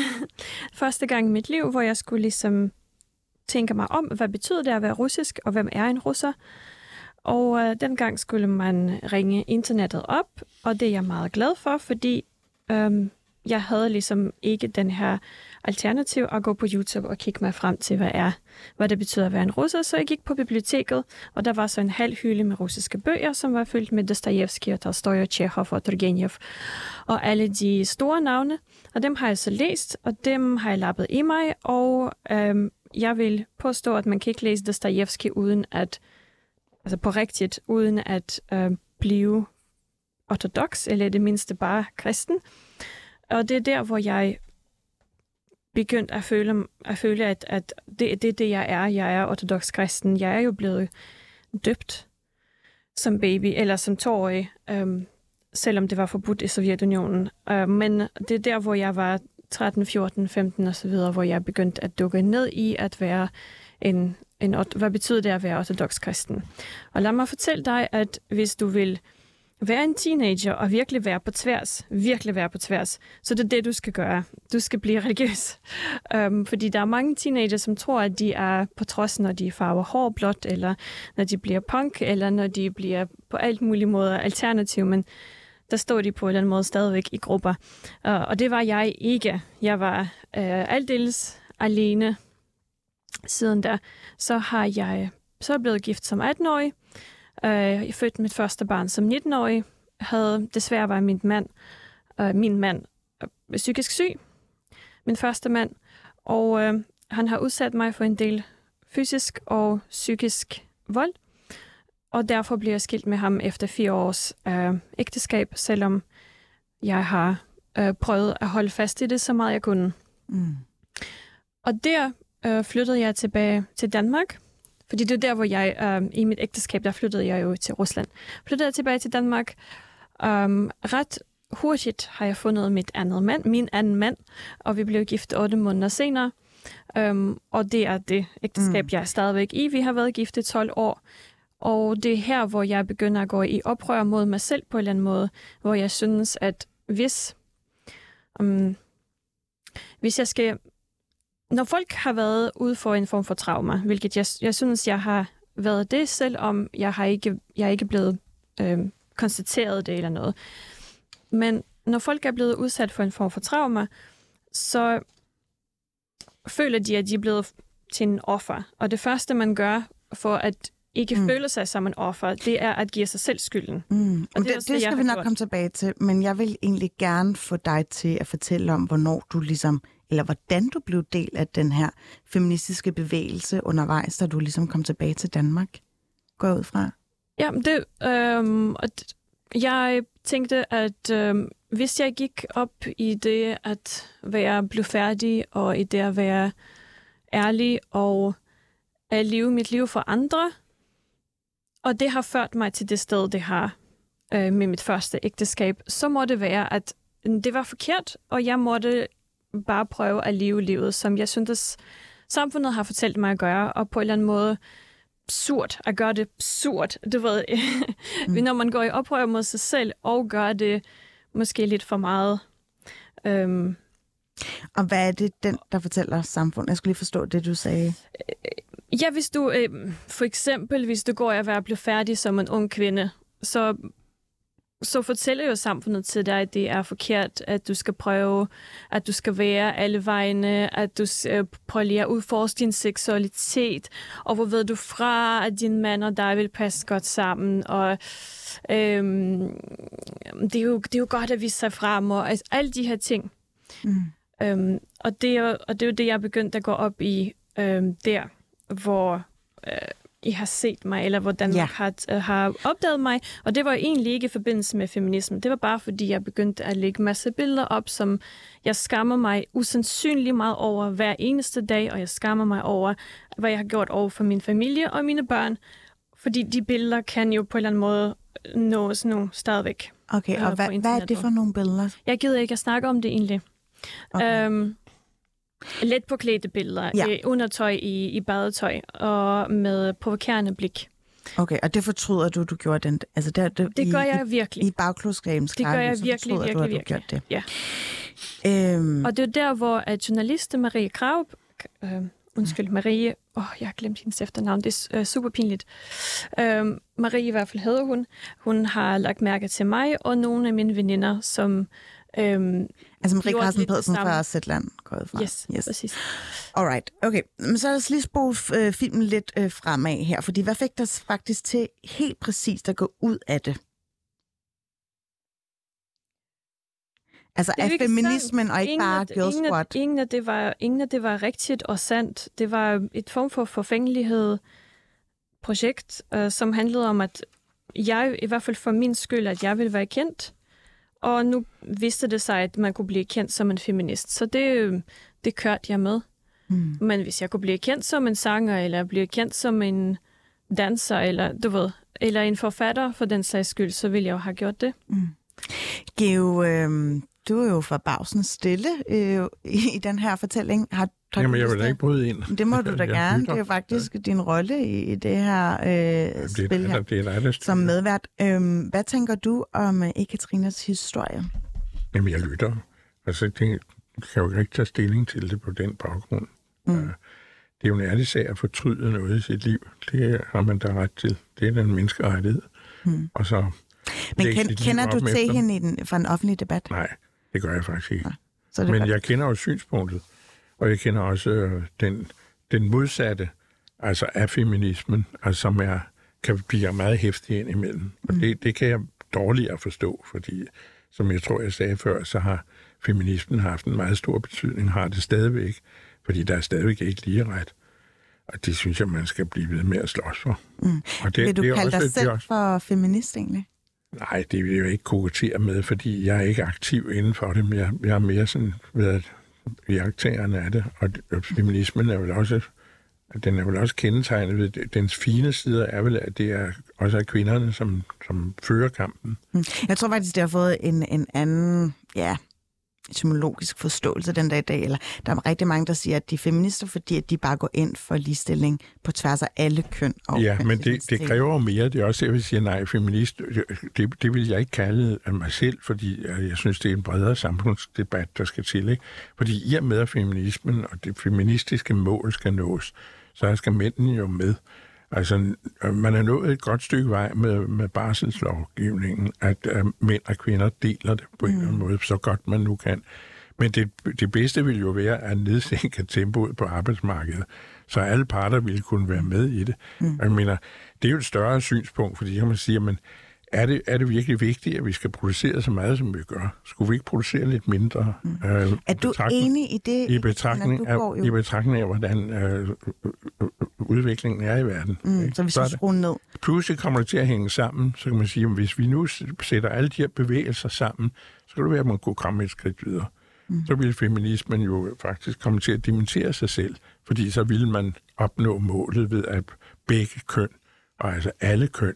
Første gang i mit liv, hvor jeg skulle ligesom tænke mig om, hvad betyder det at være russisk, og hvem er en russer? Og øh, dengang skulle man ringe internettet op, og det er jeg meget glad for, fordi øhm, jeg havde ligesom ikke den her alternativ at gå på YouTube og kigge mig frem til, hvad er, hvad det betyder at være en russer. Så jeg gik på biblioteket, og der var så en halv hylde med russiske bøger, som var fyldt med Dostojevski og Tolstoy og Chekhov og Turgenev og alle de store navne. Og dem har jeg så læst, og dem har jeg lappet i mig, og øhm, jeg vil påstå, at man kan ikke læse Dostojevski uden at, altså på rigtigt, uden at øh, blive ortodox, eller i det mindste bare kristen. Og det er der, hvor jeg begyndte at føle, at, føle, at, at det, det er det, jeg er. Jeg er ortodox kristen. Jeg er jo blevet døbt som baby, eller som tårig, øhm, selvom det var forbudt i Sovjetunionen. Øh, men det er der, hvor jeg var 13, 14, 15 og så videre, hvor jeg begyndte at dukke ned i at være en, en hvad betyder det at være ortodox kristen? Og lad mig fortælle dig, at hvis du vil være en teenager og virkelig være på tværs, virkelig være på tværs, så det er det, du skal gøre. Du skal blive religiøs. Um, fordi der er mange teenager, som tror, at de er på trods, når de farver hår blåt, eller når de bliver punk, eller når de bliver på alt mulige måder alternativ, men der står de på en eller anden måde stadigvæk i grupper. Uh, og det var jeg ikke. Jeg var uh, aldeles alene siden da. Så har jeg så er jeg blevet gift som 18-årig, jeg fødte mit første barn som 19-årig. Havde desværre var min mand, uh, min mand uh, psykisk syg. Min første mand. Og han har udsat mig for en del fysisk og psykisk vold. Og derfor bliver jeg skilt med ham efter fire års ægteskab, selvom jeg har prøvet at holde fast i det så meget jeg kunne. Mm. Og der uh, flyttede jeg tilbage til Danmark, fordi det er der, hvor jeg, øh, i mit ægteskab, der flyttede jeg jo til Rusland. Flyttede jeg tilbage til Danmark. Um, ret hurtigt har jeg fundet mit andet mand, min anden mand, og vi blev gift otte måneder senere. Um, og det er det ægteskab, mm. jeg er stadigvæk i. Vi har været gift i 12 år. Og det er her, hvor jeg begynder at gå i oprør mod mig selv på en eller anden måde, hvor jeg synes, at hvis, um, hvis jeg skal når folk har været ude for en form for trauma, hvilket jeg, jeg synes, jeg har været det, selvom jeg har ikke, jeg er ikke blevet øh, konstateret det eller noget. Men når folk er blevet udsat for en form for trauma, så føler de, at de er blevet til en offer. Og det første, man gør for at ikke mm. føle sig som en offer, det er at give sig selv skylden. Mm. Og det det, også det det, skal vi nok gjort. komme tilbage til, men jeg vil egentlig gerne få dig til at fortælle om, hvornår du ligesom, eller hvordan du blev del af den her feministiske bevægelse undervejs, da du ligesom kom tilbage til Danmark. Går ud fra. Ja, det, øh, og jeg tænkte, at øh, hvis jeg gik op i det at være blufærdig, og i det at være ærlig, og at leve mit liv for andre, og det har ført mig til det sted, det har øh, med mit første ægteskab, så må det være, at mm, det var forkert, og jeg måtte bare prøve at leve livet, som jeg synes, samfundet har fortalt mig at gøre, og på en eller anden måde surt, at gøre det surt. Du ved, mm. når man går i oprør mod sig selv, og gør det måske lidt for meget. Øhm, Og hvad er det, den, der fortæller samfundet? Jeg skulle lige forstå det, du sagde. Ja, hvis du øh, for eksempel, hvis du går og bliver færdig som en ung kvinde, så, så fortæller jo samfundet til dig, at det er forkert, at du skal prøve, at du skal være alle vegne, at du øh, prøver lige at udforske din seksualitet, og hvor ved du fra, at din mand og dig vil passe godt sammen, og øhm, det, er jo, det er jo godt at vise sig frem, og altså, alle de her ting. Mm. Øhm, og, det er, og det er jo det, jeg er begyndt at gå op i øhm, der, hvor øh, I har set mig, eller hvor Danmark Ja. har, øh, har opdaget mig. Og det var egentlig ikke i forbindelse med feminisme. Det var bare, fordi jeg begyndte at lægge masse billeder op, som jeg skammer mig usandsynligt meget over hver eneste dag, og jeg skammer mig over, hvad jeg har gjort over for min familie og mine børn. Fordi de billeder kan jo på en eller anden måde nås nu stadigvæk. Okay, og hvad, hvad er det for nogle billeder? Jeg gider ikke at snakke om det egentlig. Okay. Øhm, let påklædte billeder, Ja. ja. undertøj i, i badetøj og med provokerende blik. Okay, og det fortryder du, du gjorde den. Altså det, det, Det i, gør jeg i, virkelig. i bagklodskabens Det gør jeg virkelig, fortryder du, virkelig, at du gjort det. Ja. Øhm, Og det er der, hvor at journaliste Marie Krav, øh, undskyld, Marie, åh, oh, jeg har glemt hendes efternavn, det er øh, super pinligt. Øh, Marie i hvert fald hedder hun. Hun har lagt mærke til mig og nogle af mine veninder, som... Øh, altså Marie Carsten Pedersen fra Zetland går fra. yes, yes. præcis. Alright, okay. Men så lad os lige spole øh, filmen lidt øh, fremad her, fordi hvad fik dig faktisk til helt præcist at gå ud af det? Altså Det er ikke feminismen sandt. og ikke ingen bare Girl ingen Squad. ingen, af det var, ingen af det var rigtigt og sandt. Det var et form for forfængelighed projekt, øh, som handlede om, at jeg, i hvert fald for min skyld, at jeg ville være kendt. Og nu viste det sig, at man kunne blive kendt som en feminist. Så det, det kørte jeg med. Mm. Men hvis jeg kunne blive kendt som en sanger, eller blive kendt som en danser, eller du ved, eller en forfatter for den sags skyld, så ville jeg jo have gjort det. Geo, øh, du er jo forbavsende stille øh, i, i den her fortælling. Har, har Jamen, jeg vil da ikke bryde ind. Det må du da Jeg gerne. Det er jo faktisk ja. din rolle i, i det her øh, Jamen, spil det, er, her. der- det er der. Som medvært. Øhm, hvad tænker du om øh, Ekaterinas historie? Jamen, jeg lytter. Altså, det kan jo ikke tage stilling til det på den baggrund. Mm. Øh, Det er jo en ærlig sag at fortryde noget i sit liv. Det har man da ret til. Det er den menneskerettighed. Mm. Og så Men lægge ken, sit liv kender du til hende i den, fra en offentlig debat? Nej, det gør jeg faktisk ikke. Så er det Men godt. jeg kender jo synspunktet, og jeg kender også øh, den, den modsatte, altså af feminismen, altså som er, kan blive meget hæftig ind imellem. Og Mm. det, det kan jeg dårligere forstå, fordi, som jeg tror, jeg sagde før, så har feminismen haft en meget stor betydning, har det stadigvæk, fordi der er stadigvæk ikke lige ret. Og det synes jeg, man skal blive ved med at slås for. Mm. Og det, Vil du det er kalde også, dig selv også, for feminist egentlig? Nej, det vil jeg jo ikke kokettere med, fordi jeg er ikke aktiv inden for det, men jeg, jeg er mere sådan været jagttagerne af det, og feminismen er vel også, den er vel også kendetegnet ved, dens fine sider er vel, at det er også er kvinderne, som, som fører kampen. Mm. Jeg tror faktisk, det har fået en, en anden, ja, etymologisk forståelse den dag i dag. Eller der er rigtig mange, der siger, at de er feminister, fordi at de bare går ind for ligestilling på tværs af alle køn og Ja, men det, det kræver mere. Det er også, jeg vil sige, nej, feminist, det, det vil jeg ikke kalde af mig selv, fordi øh, jeg synes, det er en bredere samfundsdebat, der skal til. Ikke? Fordi i og med, at feminismen og det feministiske mål skal nås, så skal mændene jo med. Altså, øh, man er nået et godt stykke vej med, med barselslovgivningen, at uh, mænd og kvinder deler det på en eller anden måde, så godt man nu kan. Men det, det bedste ville jo være at nedsænke tempoet på arbejdsmarkedet, så alle parter ville kunne være med i det. Mm. Jeg mener, det er jo et større synspunkt, fordi kan man sige, at er det, er det virkelig vigtigt, at vi skal producere så meget, som vi gør? Skulle vi ikke producere lidt mindre? Mm. Øh, Er du enig i det? i betragtning, af, i betragtning af, hvordan øh, øh, udviklingen er i verden. mm, ikke? så vi skal skrue ned. pludselig kommer det til at hænge sammen, så kan man sige, at hvis vi nu sætter alle de her bevægelser sammen, så kan det være, at man kunne komme et skridt videre. Mm. Så ville feminismen jo faktisk komme til at dementere sig selv, fordi så ville man opnå målet ved, at begge køn, og altså alle køn,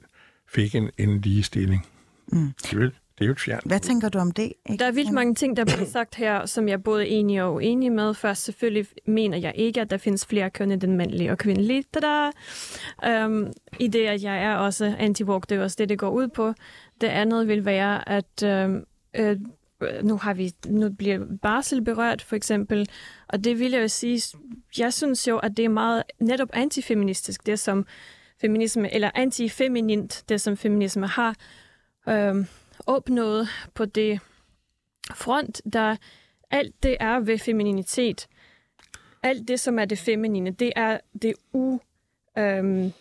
fik en, en ligestilling. Mm. Det, er jo, det er jo et fjernt. Hvad tænker du om det? Ikke? Der er vildt mange ting, der bliver sagt her, som jeg er både enig og uenig med. Først selvfølgelig mener jeg ikke, at der findes flere køn end den mandlige og kvindelige. Tada! Um, I det, at jeg er også anti-woke, det er også det, det går ud på. Det andet vil være, at øhm, øh, nu har vi nu bliver barsel berørt, for eksempel. Og det vil jeg jo sige, jeg synes jo, at det er meget netop antifeministisk, det som feminisme, eller antifeminint, det som feminisme har øhm, opnået på det front, der alt det er ved femininitet. Alt det, som er det feminine, det er det u, øhm,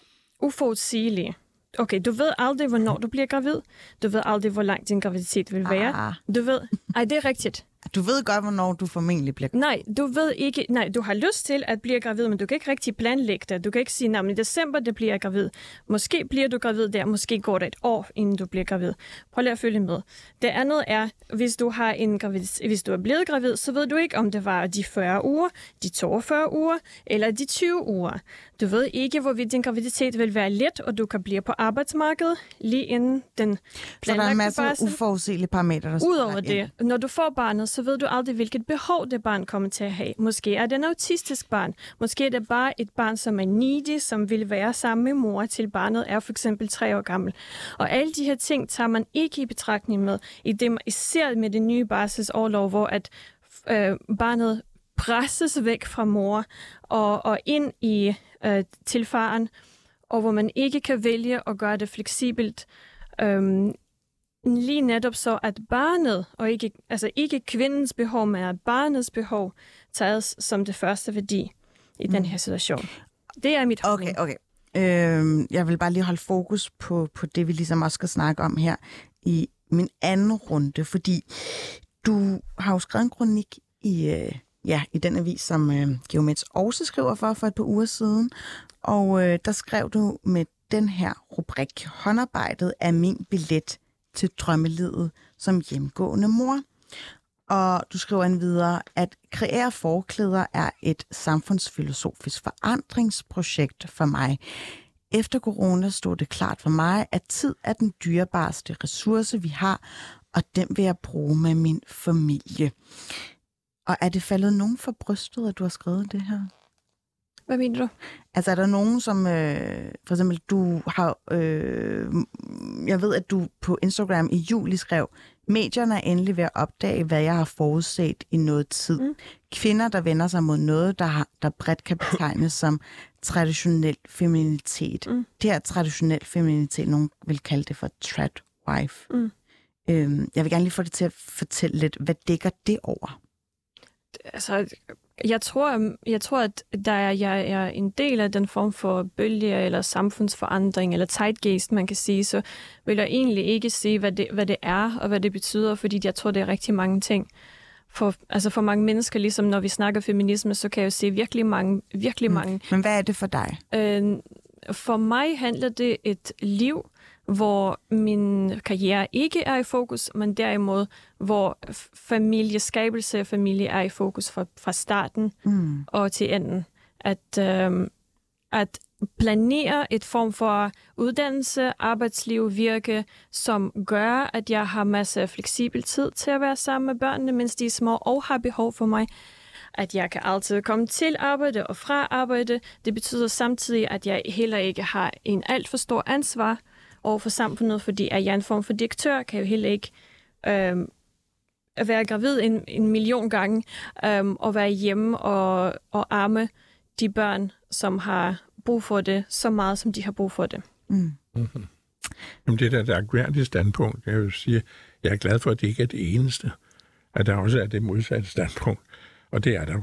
uforudsigelige. Okay, du ved aldrig, hvornår du bliver gravid. Du ved aldrig, hvor lang din graviditet vil være. Ah, Du ved... Ej, det er rigtigt. Du ved godt, hvornår du formentlig bliver... Nej, du ved ikke... Nej, du har lyst til at blive gravid, men du kan ikke rigtig planlægge det. Du kan ikke sige, nej, men i december, det bliver jeg gravid. Måske bliver du gravid der, måske går det et år, inden du bliver gravid. Prøv lige at følge med. Det andet er, hvis du, har en gravid, hvis du er blevet gravid, så ved du ikke, om det var de 40 uger, de 42 uger eller de 20 uger. Du ved ikke, hvorvidt din graviditet vil være let, og du kan blive på arbejdsmarkedet lige inden den Så der er en planlagte masse barsel. uforudsigelige parametre, der Udover det, når du får barnet, så ved du aldrig, hvilket behov det barn kommer til at have. Måske er det en autistisk barn. Måske er det bare et barn, som er needy, som vil være sammen med mor, til barnet er for eksempel tre år gammel. Og alle de her ting tager man ikke i betragtning med, i det, især med det nye barselsårlov, hvor at øh, barnet presses væk fra mor og, og ind i øh, til faren, og hvor man ikke kan vælge at gøre det fleksibelt. Øhm, lige netop så, at barnet, og ikke, altså ikke kvindens behov, men at barnets behov, tages som det første værdi i mm. den her situation. Det er mit Okay, okay. Øhm, jeg vil bare lige holde fokus på, på det, vi ligesom også skal snakke om her i min anden runde, fordi du har jo skrevet en kronik i, øh, ja, i den avis, som øh, Geomets også skriver for for et par uger siden, og øh, der skrev du med den her rubrik, håndarbejdet er min billet til drømmelivet som hjemgående mor. Og du skriver en videre, at kreere forklæder er et samfundsfilosofisk forandringsprojekt for mig. Efter corona stod det klart for mig, at tid er den dyrebarste ressource, vi har, og den vil jeg bruge med min familie. Og er det faldet nogen for brystet, at du har skrevet det her? Hvad mener du? Altså er der nogen, som øh, for eksempel du har, øh, jeg ved, at du på Instagram i juli skrev, medierne er endelig ved at opdage, hvad jeg har forudset i noget tid. Mm. Kvinder, der vender sig mod noget, der, har, der bredt kan betegnes som traditionel feminitet. Mm. Det her traditionel feminitet, nogen vil kalde det for trad wife. Mm. Øhm, jeg vil gerne lige få det til at fortælle lidt, hvad dækker det over? Altså, jeg tror, jeg tror, at der er, jeg er en del af den form for bølge eller samfundsforandring eller zeitgeist, man kan sige, så vil jeg egentlig ikke sige, hvad det, hvad det er og hvad det betyder, fordi jeg tror, det er rigtig mange ting. For, altså for mange mennesker, ligesom når vi snakker feminisme, så kan jeg jo se virkelig mange, virkelig mange Men hvad er det for dig? Øh, for mig handler det et liv, hvor min karriere ikke er i fokus, men derimod, hvor familieskabelse og familie er i fokus fra, fra starten Mm. og til enden. At, øh, at planere et form for uddannelse, arbejdsliv, virke, som gør, at jeg har masser af fleksibel tid til at være sammen med børnene, mens de er små og har behov for mig at jeg kan altid komme til arbejde og fra arbejde. Det betyder samtidig, at jeg heller ikke har en alt for stor ansvar over for samfundet, fordi at jeg er en form for direktør, kan jo heller ikke øhm, være gravid en, en million gange øhm, og være hjemme og, og arme de børn, som har brug for det, så meget som de har brug for det. Mm. Jamen, det der, der er kværdigt standpunkt, jeg vil sige, jeg er glad for, at det ikke er det eneste. At der også er det modsatte standpunkt. Og det er der jo.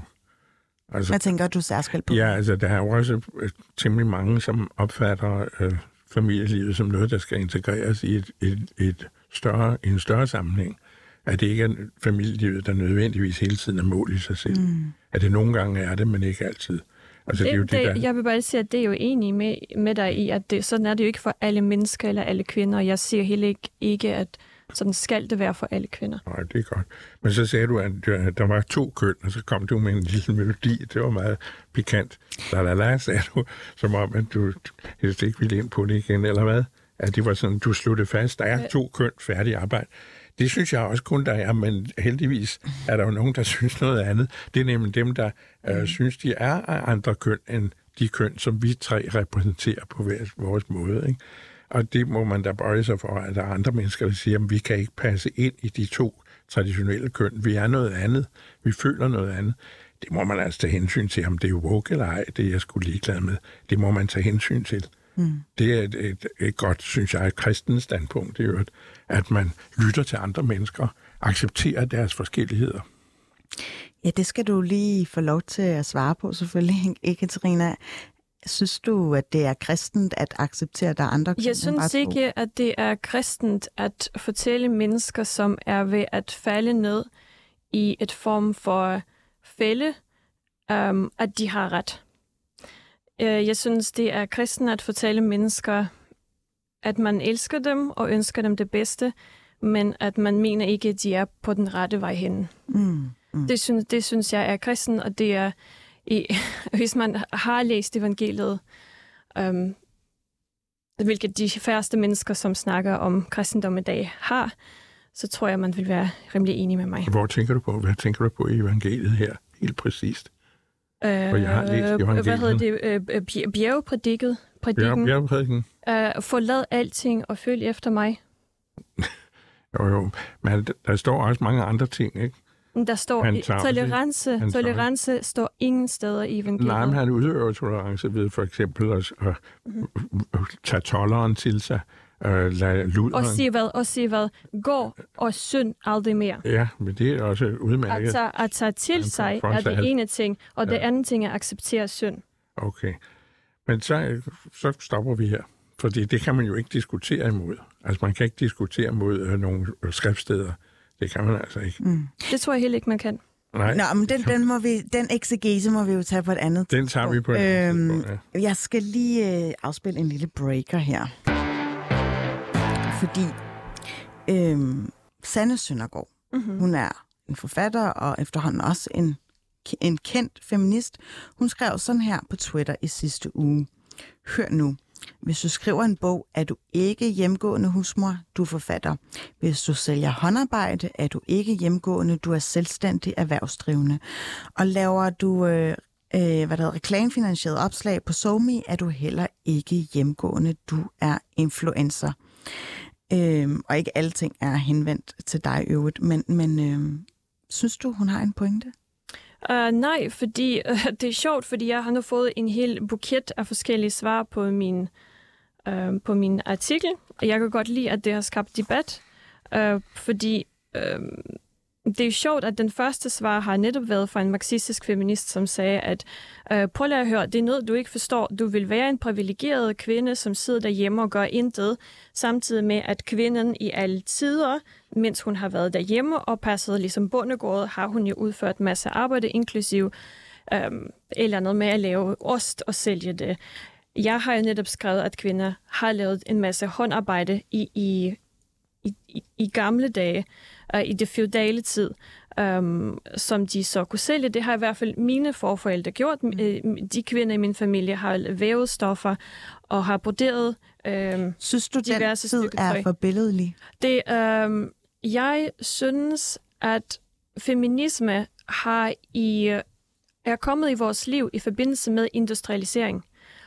Altså, Hvad tænker du særskilt på? Ja, altså der er jo også øh, temmelig mange, som opfatter øh, familielivet som noget, der skal integreres i et, et, et større, en større sammenhæng. At det ikke er familielivet, der nødvendigvis hele tiden er mål i sig selv. Mm. At det nogle gange er det, men ikke altid. Altså, det, det, er jo det, det, der... Jeg vil bare sige, at det er jo enig med, med dig i, at det, sådan er det jo ikke for alle mennesker eller alle kvinder. Jeg siger heller ikke, ikke, at sådan skal det være for alle kvinder. Nej, det er godt. Men så sagde du, at der var to køn, og så kom du med en lille melodi. Det var meget pikant. La la la, sagde du, som om, at du helst ikke ville ind på det igen, eller hvad? At det var sådan, du sluttede fast. Der er to køn, færdig arbejde. Det synes jeg også kun, der er, men heldigvis er der jo nogen, der synes noget andet. Det er nemlig dem, der øh, synes, de er af andre køn end de køn, som vi tre repræsenterer på hver vores måde. Ikke? Og det må man da bøje sig for, at der er andre mennesker, der siger, at vi kan ikke passe ind i de to traditionelle køn. Vi er noget andet. Vi føler noget andet. Det må man altså tage hensyn til, om det er woke eller ej, det er jeg skulle ligeglad med. Det må man tage hensyn til. Mm. Det er et, et, et godt, synes jeg, et kristens standpunkt, det er jo, at man lytter til andre mennesker, accepterer deres forskelligheder. Ja, det skal du lige få lov til at svare på, selvfølgelig, Ekaterina. Synes du, at det er kristent at acceptere, at der er andre Jeg synes ikke, at det er kristent at fortælle mennesker, som er ved at falde ned i et form for fælde, um, at de har ret. Øh, Jeg synes, det er kristen at fortælle mennesker, at man elsker dem og ønsker dem det bedste, men at man mener ikke, at de er på den rette vej hen. Mm, mm. Det, synes, det synes jeg er kristen, og det er, i, hvis man har læst evangeliet, um, hvilket de færreste mennesker, som snakker om kristendom i dag, har, så tror jeg, man vil være rimelig enig med mig. Hvor tænker du på? Hvad tænker du på i evangeliet her, helt præcist? Øh, jeg har læst Hvad evangeliet. hedder det? Øh, øh, bj- Bjergprædiket. Prædiken. Bjergprædiken? Øh, forlad alting og følg efter mig. Jo, jo. Men der står også mange andre ting, ikke? Der står, Han tager- tolerance, han tager- tolerance står ingen steder i evangeliet. Nej, men han udøver tolerance ved for eksempel at, at, at tage tolleren til sig, øh, lade og luderen... sige hvad? Og sige hvad? Gå og synd aldrig mere. Ja, men det er også At udmærket. tage, at tage til Han sig er det ene ting, og det Ja. andet ting er at acceptere synd. Okay. Men så, så stopper vi her. Fordi det kan man jo ikke diskutere imod. Altså, man kan ikke diskutere mod øh, nogle skriftsteder. Det kan man altså ikke. Mm. Det tror jeg heller ikke, man kan. Nej, Nå, men den, den, må vi, den exegese må vi jo tage på et andet den tager vi på et andet Øhm, tidspunkt, ja. Jeg skal lige øh, afspille en lille breaker her. Fordi øh, Sanne Søndergaard, mm-hmm. hun er en forfatter og efterhånden også en, en kendt feminist. Hun skrev sådan her på Twitter i sidste uge. Hør nu. Hvis du skriver en bog, er du ikke hjemgående husmor, du er forfatter. Hvis du sælger håndarbejde, er du ikke hjemgående, du er selvstændig erhvervsdrivende. Og laver du øh, øh, hvad der hedder, reklamefinansieret opslag på SoMe, er du heller ikke hjemgående, du er influencer. Øhm, og ikke alting ting er henvendt til dig øvrigt, men, men øhm, synes du, hun har en pointe? Uh, nej, fordi uh, det er sjovt, fordi jeg har nu fået en hel buket af forskellige svar på min, uh, på min artikel, og jeg kan godt lide, at det har skabt debat, uh, fordi uh, det er sjovt, at den første svar har netop været fra en marxistisk feminist, som sagde, at øh, prøv lige at høre, det er noget, du ikke forstår. Du vil være en privilegeret kvinde, som sidder derhjemme og gør intet, samtidig med, at kvinden i alle tider, mens hun har været derhjemme og passet ligesom bondegården, har hun jo udført masse arbejde, inklusiv øh, eller noget med at lave ost og sælge det. Jeg har jo netop skrevet, at kvinder har lavet en masse håndarbejde i, i, i, i, i gamle dage, øh, i det feudale tid, øhm, som de så kunne sælge. Det har i hvert fald mine forforældre gjort. Mm. De kvinder i min familie har vævet stoffer og har broderet øhm, Synes du, den Diverse tid stykker er for billedlig? det, øhm, jeg synes, at feminisme har i, er kommet i vores liv i forbindelse med industrialisering.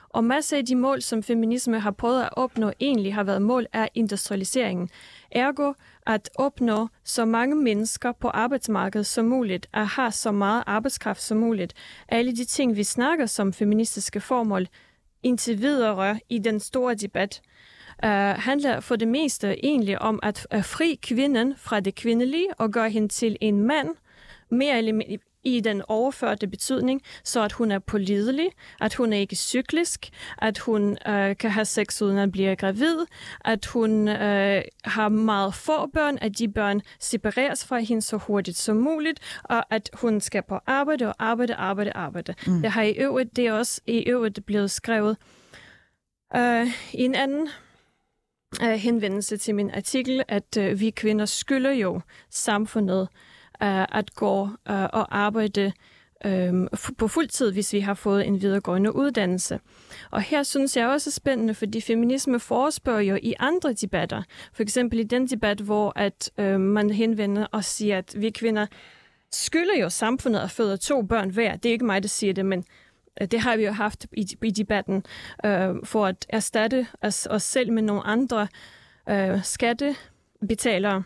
Og masser af de mål, som feminisme har prøvet at opnå, egentlig har været mål af industrialiseringen. Ergo at opnå så mange mennesker på arbejdsmarkedet som muligt, at have så meget arbejdskraft som muligt. Alle de ting, vi snakker som feministiske formål, indtil videre i den store debat, uh, handler for det meste egentlig om at, fri kvinden fra det kvindelige og gøre hende til en mand, mere eller mindre, i den overførte betydning, så at hun er pålidelig, at hun er ikke cyklisk, at hun øh, kan have sex uden at blive gravid, at hun øh, har meget få børn, at de børn separeres fra hende så hurtigt som muligt, og at hun skal på arbejde og arbejde, arbejde, arbejde. Mm. Det har i øvrigt, det er også i øvrigt blevet skrevet øh, i en anden øh, henvendelse til min artikel, at øh, vi kvinder skylder jo samfundet øh, Øh, at gå øh, og arbejde øh, på fuld tid, hvis vi har fået en videregående uddannelse. Og her synes jeg også er spændende, fordi feminisme forespørger jo i andre debatter. For eksempel i den debat, hvor at øh, man henvender og siger, at vi kvinder skylder jo samfundet at føde to børn hver. Det er ikke mig, der siger det, men øh, det har vi jo haft i, i debatten øh, for at erstatte os, os selv med nogle andre øh, skattebetalere.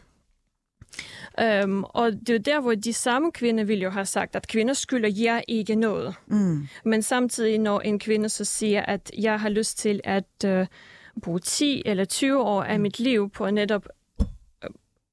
Um, og det er der, hvor de samme kvinder vil jo have sagt, at kvinder skylder jer ikke noget. Mm. Men samtidig, når en kvinde så siger, at jeg har lyst til at uh, bruge 10 eller 20 år af mit liv på netop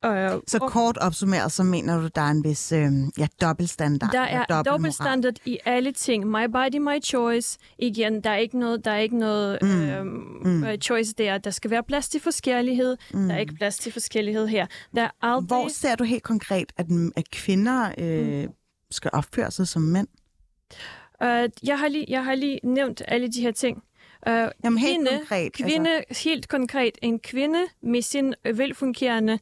Øh, så kort opsummeret, så mener du, der er en vis øh, ja, dobbeltstandard? Der er dobbeltstandard i alle ting. My body, my choice. Igen, der er ikke noget, der er ikke noget mm. Øh, mm. Øh, choice der. Der skal være plads til forskellighed. Mm. Der er ikke plads til forskellighed her. Der er aldrig... Hvor ser du helt konkret, at, at kvinder øh, mm. skal opføre sig som mænd? Uh, jeg, har lige, jeg har lige nævnt alle de her ting. Uh, Jamen helt kvinde, konkret. Kvinde, altså. Helt konkret. En kvinde med sin velfungerende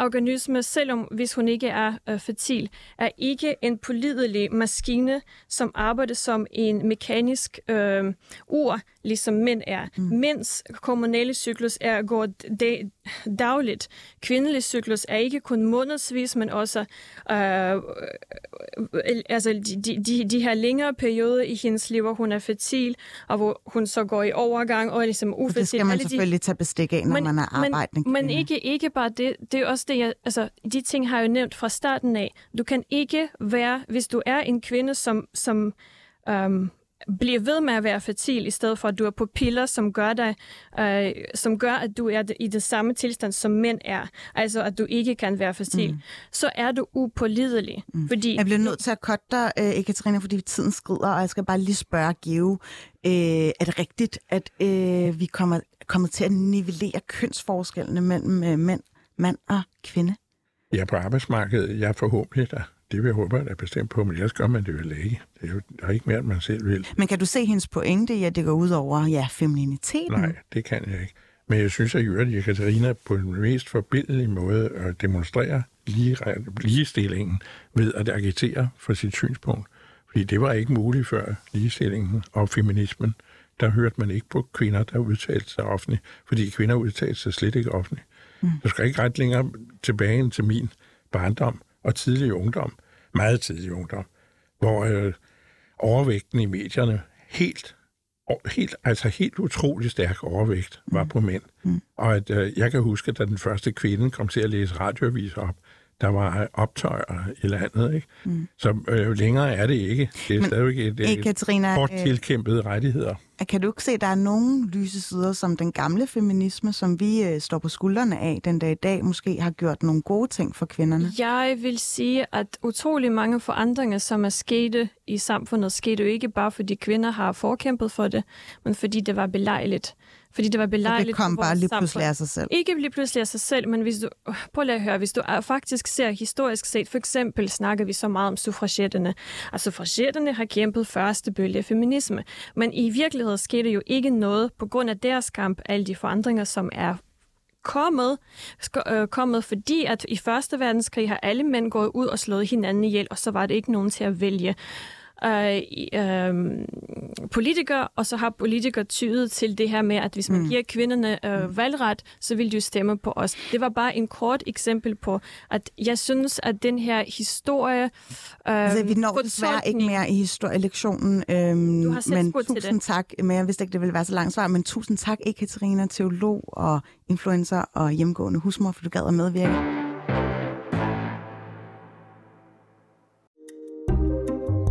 organisme, selvom hvis hun ikke er øh, fertil, er ikke en pålidelig maskine, som arbejder som en mekanisk øh, ur, ligesom mænd er. Mm. Mænds kommunale cyklus er går dag, dagligt. Kvindelig cyklus er ikke kun månedsvis, men også øh, øh, altså de, de, de her længere perioder i hendes liv, hvor hun er fertil, og hvor hun så går i overgang og er ligesom ufertil. Det skal man selvfølgelig de, tage bestik af, når men, man er arbejdende Men, men ikke, ikke bare det. Det er også det, jeg, altså, de ting har jeg jo nævnt fra starten af. Du kan ikke være, hvis du er en kvinde, som, som øhm, bliver ved med at være fertil, i stedet for at du er på piller, som gør, dig, øh, som gør at du er i den samme tilstand, som mænd er. Altså, at du ikke kan være fertil. Mm. Så er du upålidelig. Mm. Fordi jeg bliver nødt til at cutte dig, øh, Ekaterina, fordi tiden skrider, og jeg skal bare lige spørge Geo, øh, er det rigtigt, at øh, vi kommer, kommer til at nivellere kønsforskellene mellem øh, mænd, mand og kvinde? Ja, på arbejdsmarkedet, jeg forhåbentlig der. Det vil jeg håbe, at er bestemt på, men ellers gør man det vel ikke. Det er jo der er ikke mere, end man selv vil. Men kan du se hendes pointe i, at det går ud over ja, femininiteten? Nej, det kan jeg ikke. Men jeg synes, at Jørgen Katarina på den mest forbilledlige måde at demonstrere lige, ligestillingen ved at agitere for sit synspunkt. Fordi det var ikke muligt før ligestillingen og feminismen. Der hørte man ikke på kvinder, der udtalte sig offentligt, fordi kvinder udtalte sig slet ikke offentligt. Mm. Du skal ikke ret længere tilbage end til min barndom, og tidlig ungdom, meget tidlig ungdom, hvor øh, overvægten i medierne helt, helt, altså helt utrolig stærk overvægt var mm. på mænd. Mm. Og at, øh, jeg kan huske, da den første kvinde kom til at læse radioaviser op, der var optøjer i landet. Ikke? Mm. Så øh, længere er det ikke. Det er Men, stadigvæk et, et, Katarina, hårdt øh, tilkæmpede rettigheder. Kan du ikke se, at der er nogle lyse sider, som den gamle feminisme, som vi øh, står på skuldrene af den dag i dag, måske har gjort nogle gode ting for kvinderne? Jeg vil sige, at utrolig mange forandringer, som er sket i samfundet, skete jo ikke bare, fordi kvinder har forkæmpet for det, men fordi det var belejligt. Fordi det var belejligt Så det kom bare lige pludselig af sig selv? Ikke lige pludselig af sig selv, men hvis du, prøv at høre, hvis du faktisk ser historisk set, for eksempel snakker vi så meget om suffragetterne. Altså suffragetterne har kæmpet første bølge af feminisme, men i virkeligheden skete jo ikke noget på grund af deres kamp, alle de forandringer, som er kommet, øh, kommet, fordi at i Første Verdenskrig har alle mænd gået ud og slået hinanden ihjel, og så var det ikke nogen til at vælge øh, øh, politikere, og så har politikere tydet til det her med, at hvis man mm. giver kvinderne øh, mm. valgret, så vil de stemme på os. Det var bare en kort eksempel på, at jeg synes, at den her historie... Øh, altså, vi når desværre ikke mere i historielektionen, øh, men tusind det. tak. Men jeg vidste ikke, det ville være så langt svar, men tusind tak, Ekaterina, teolog og influencer og hjemgående husmor, for du gad at medvirke.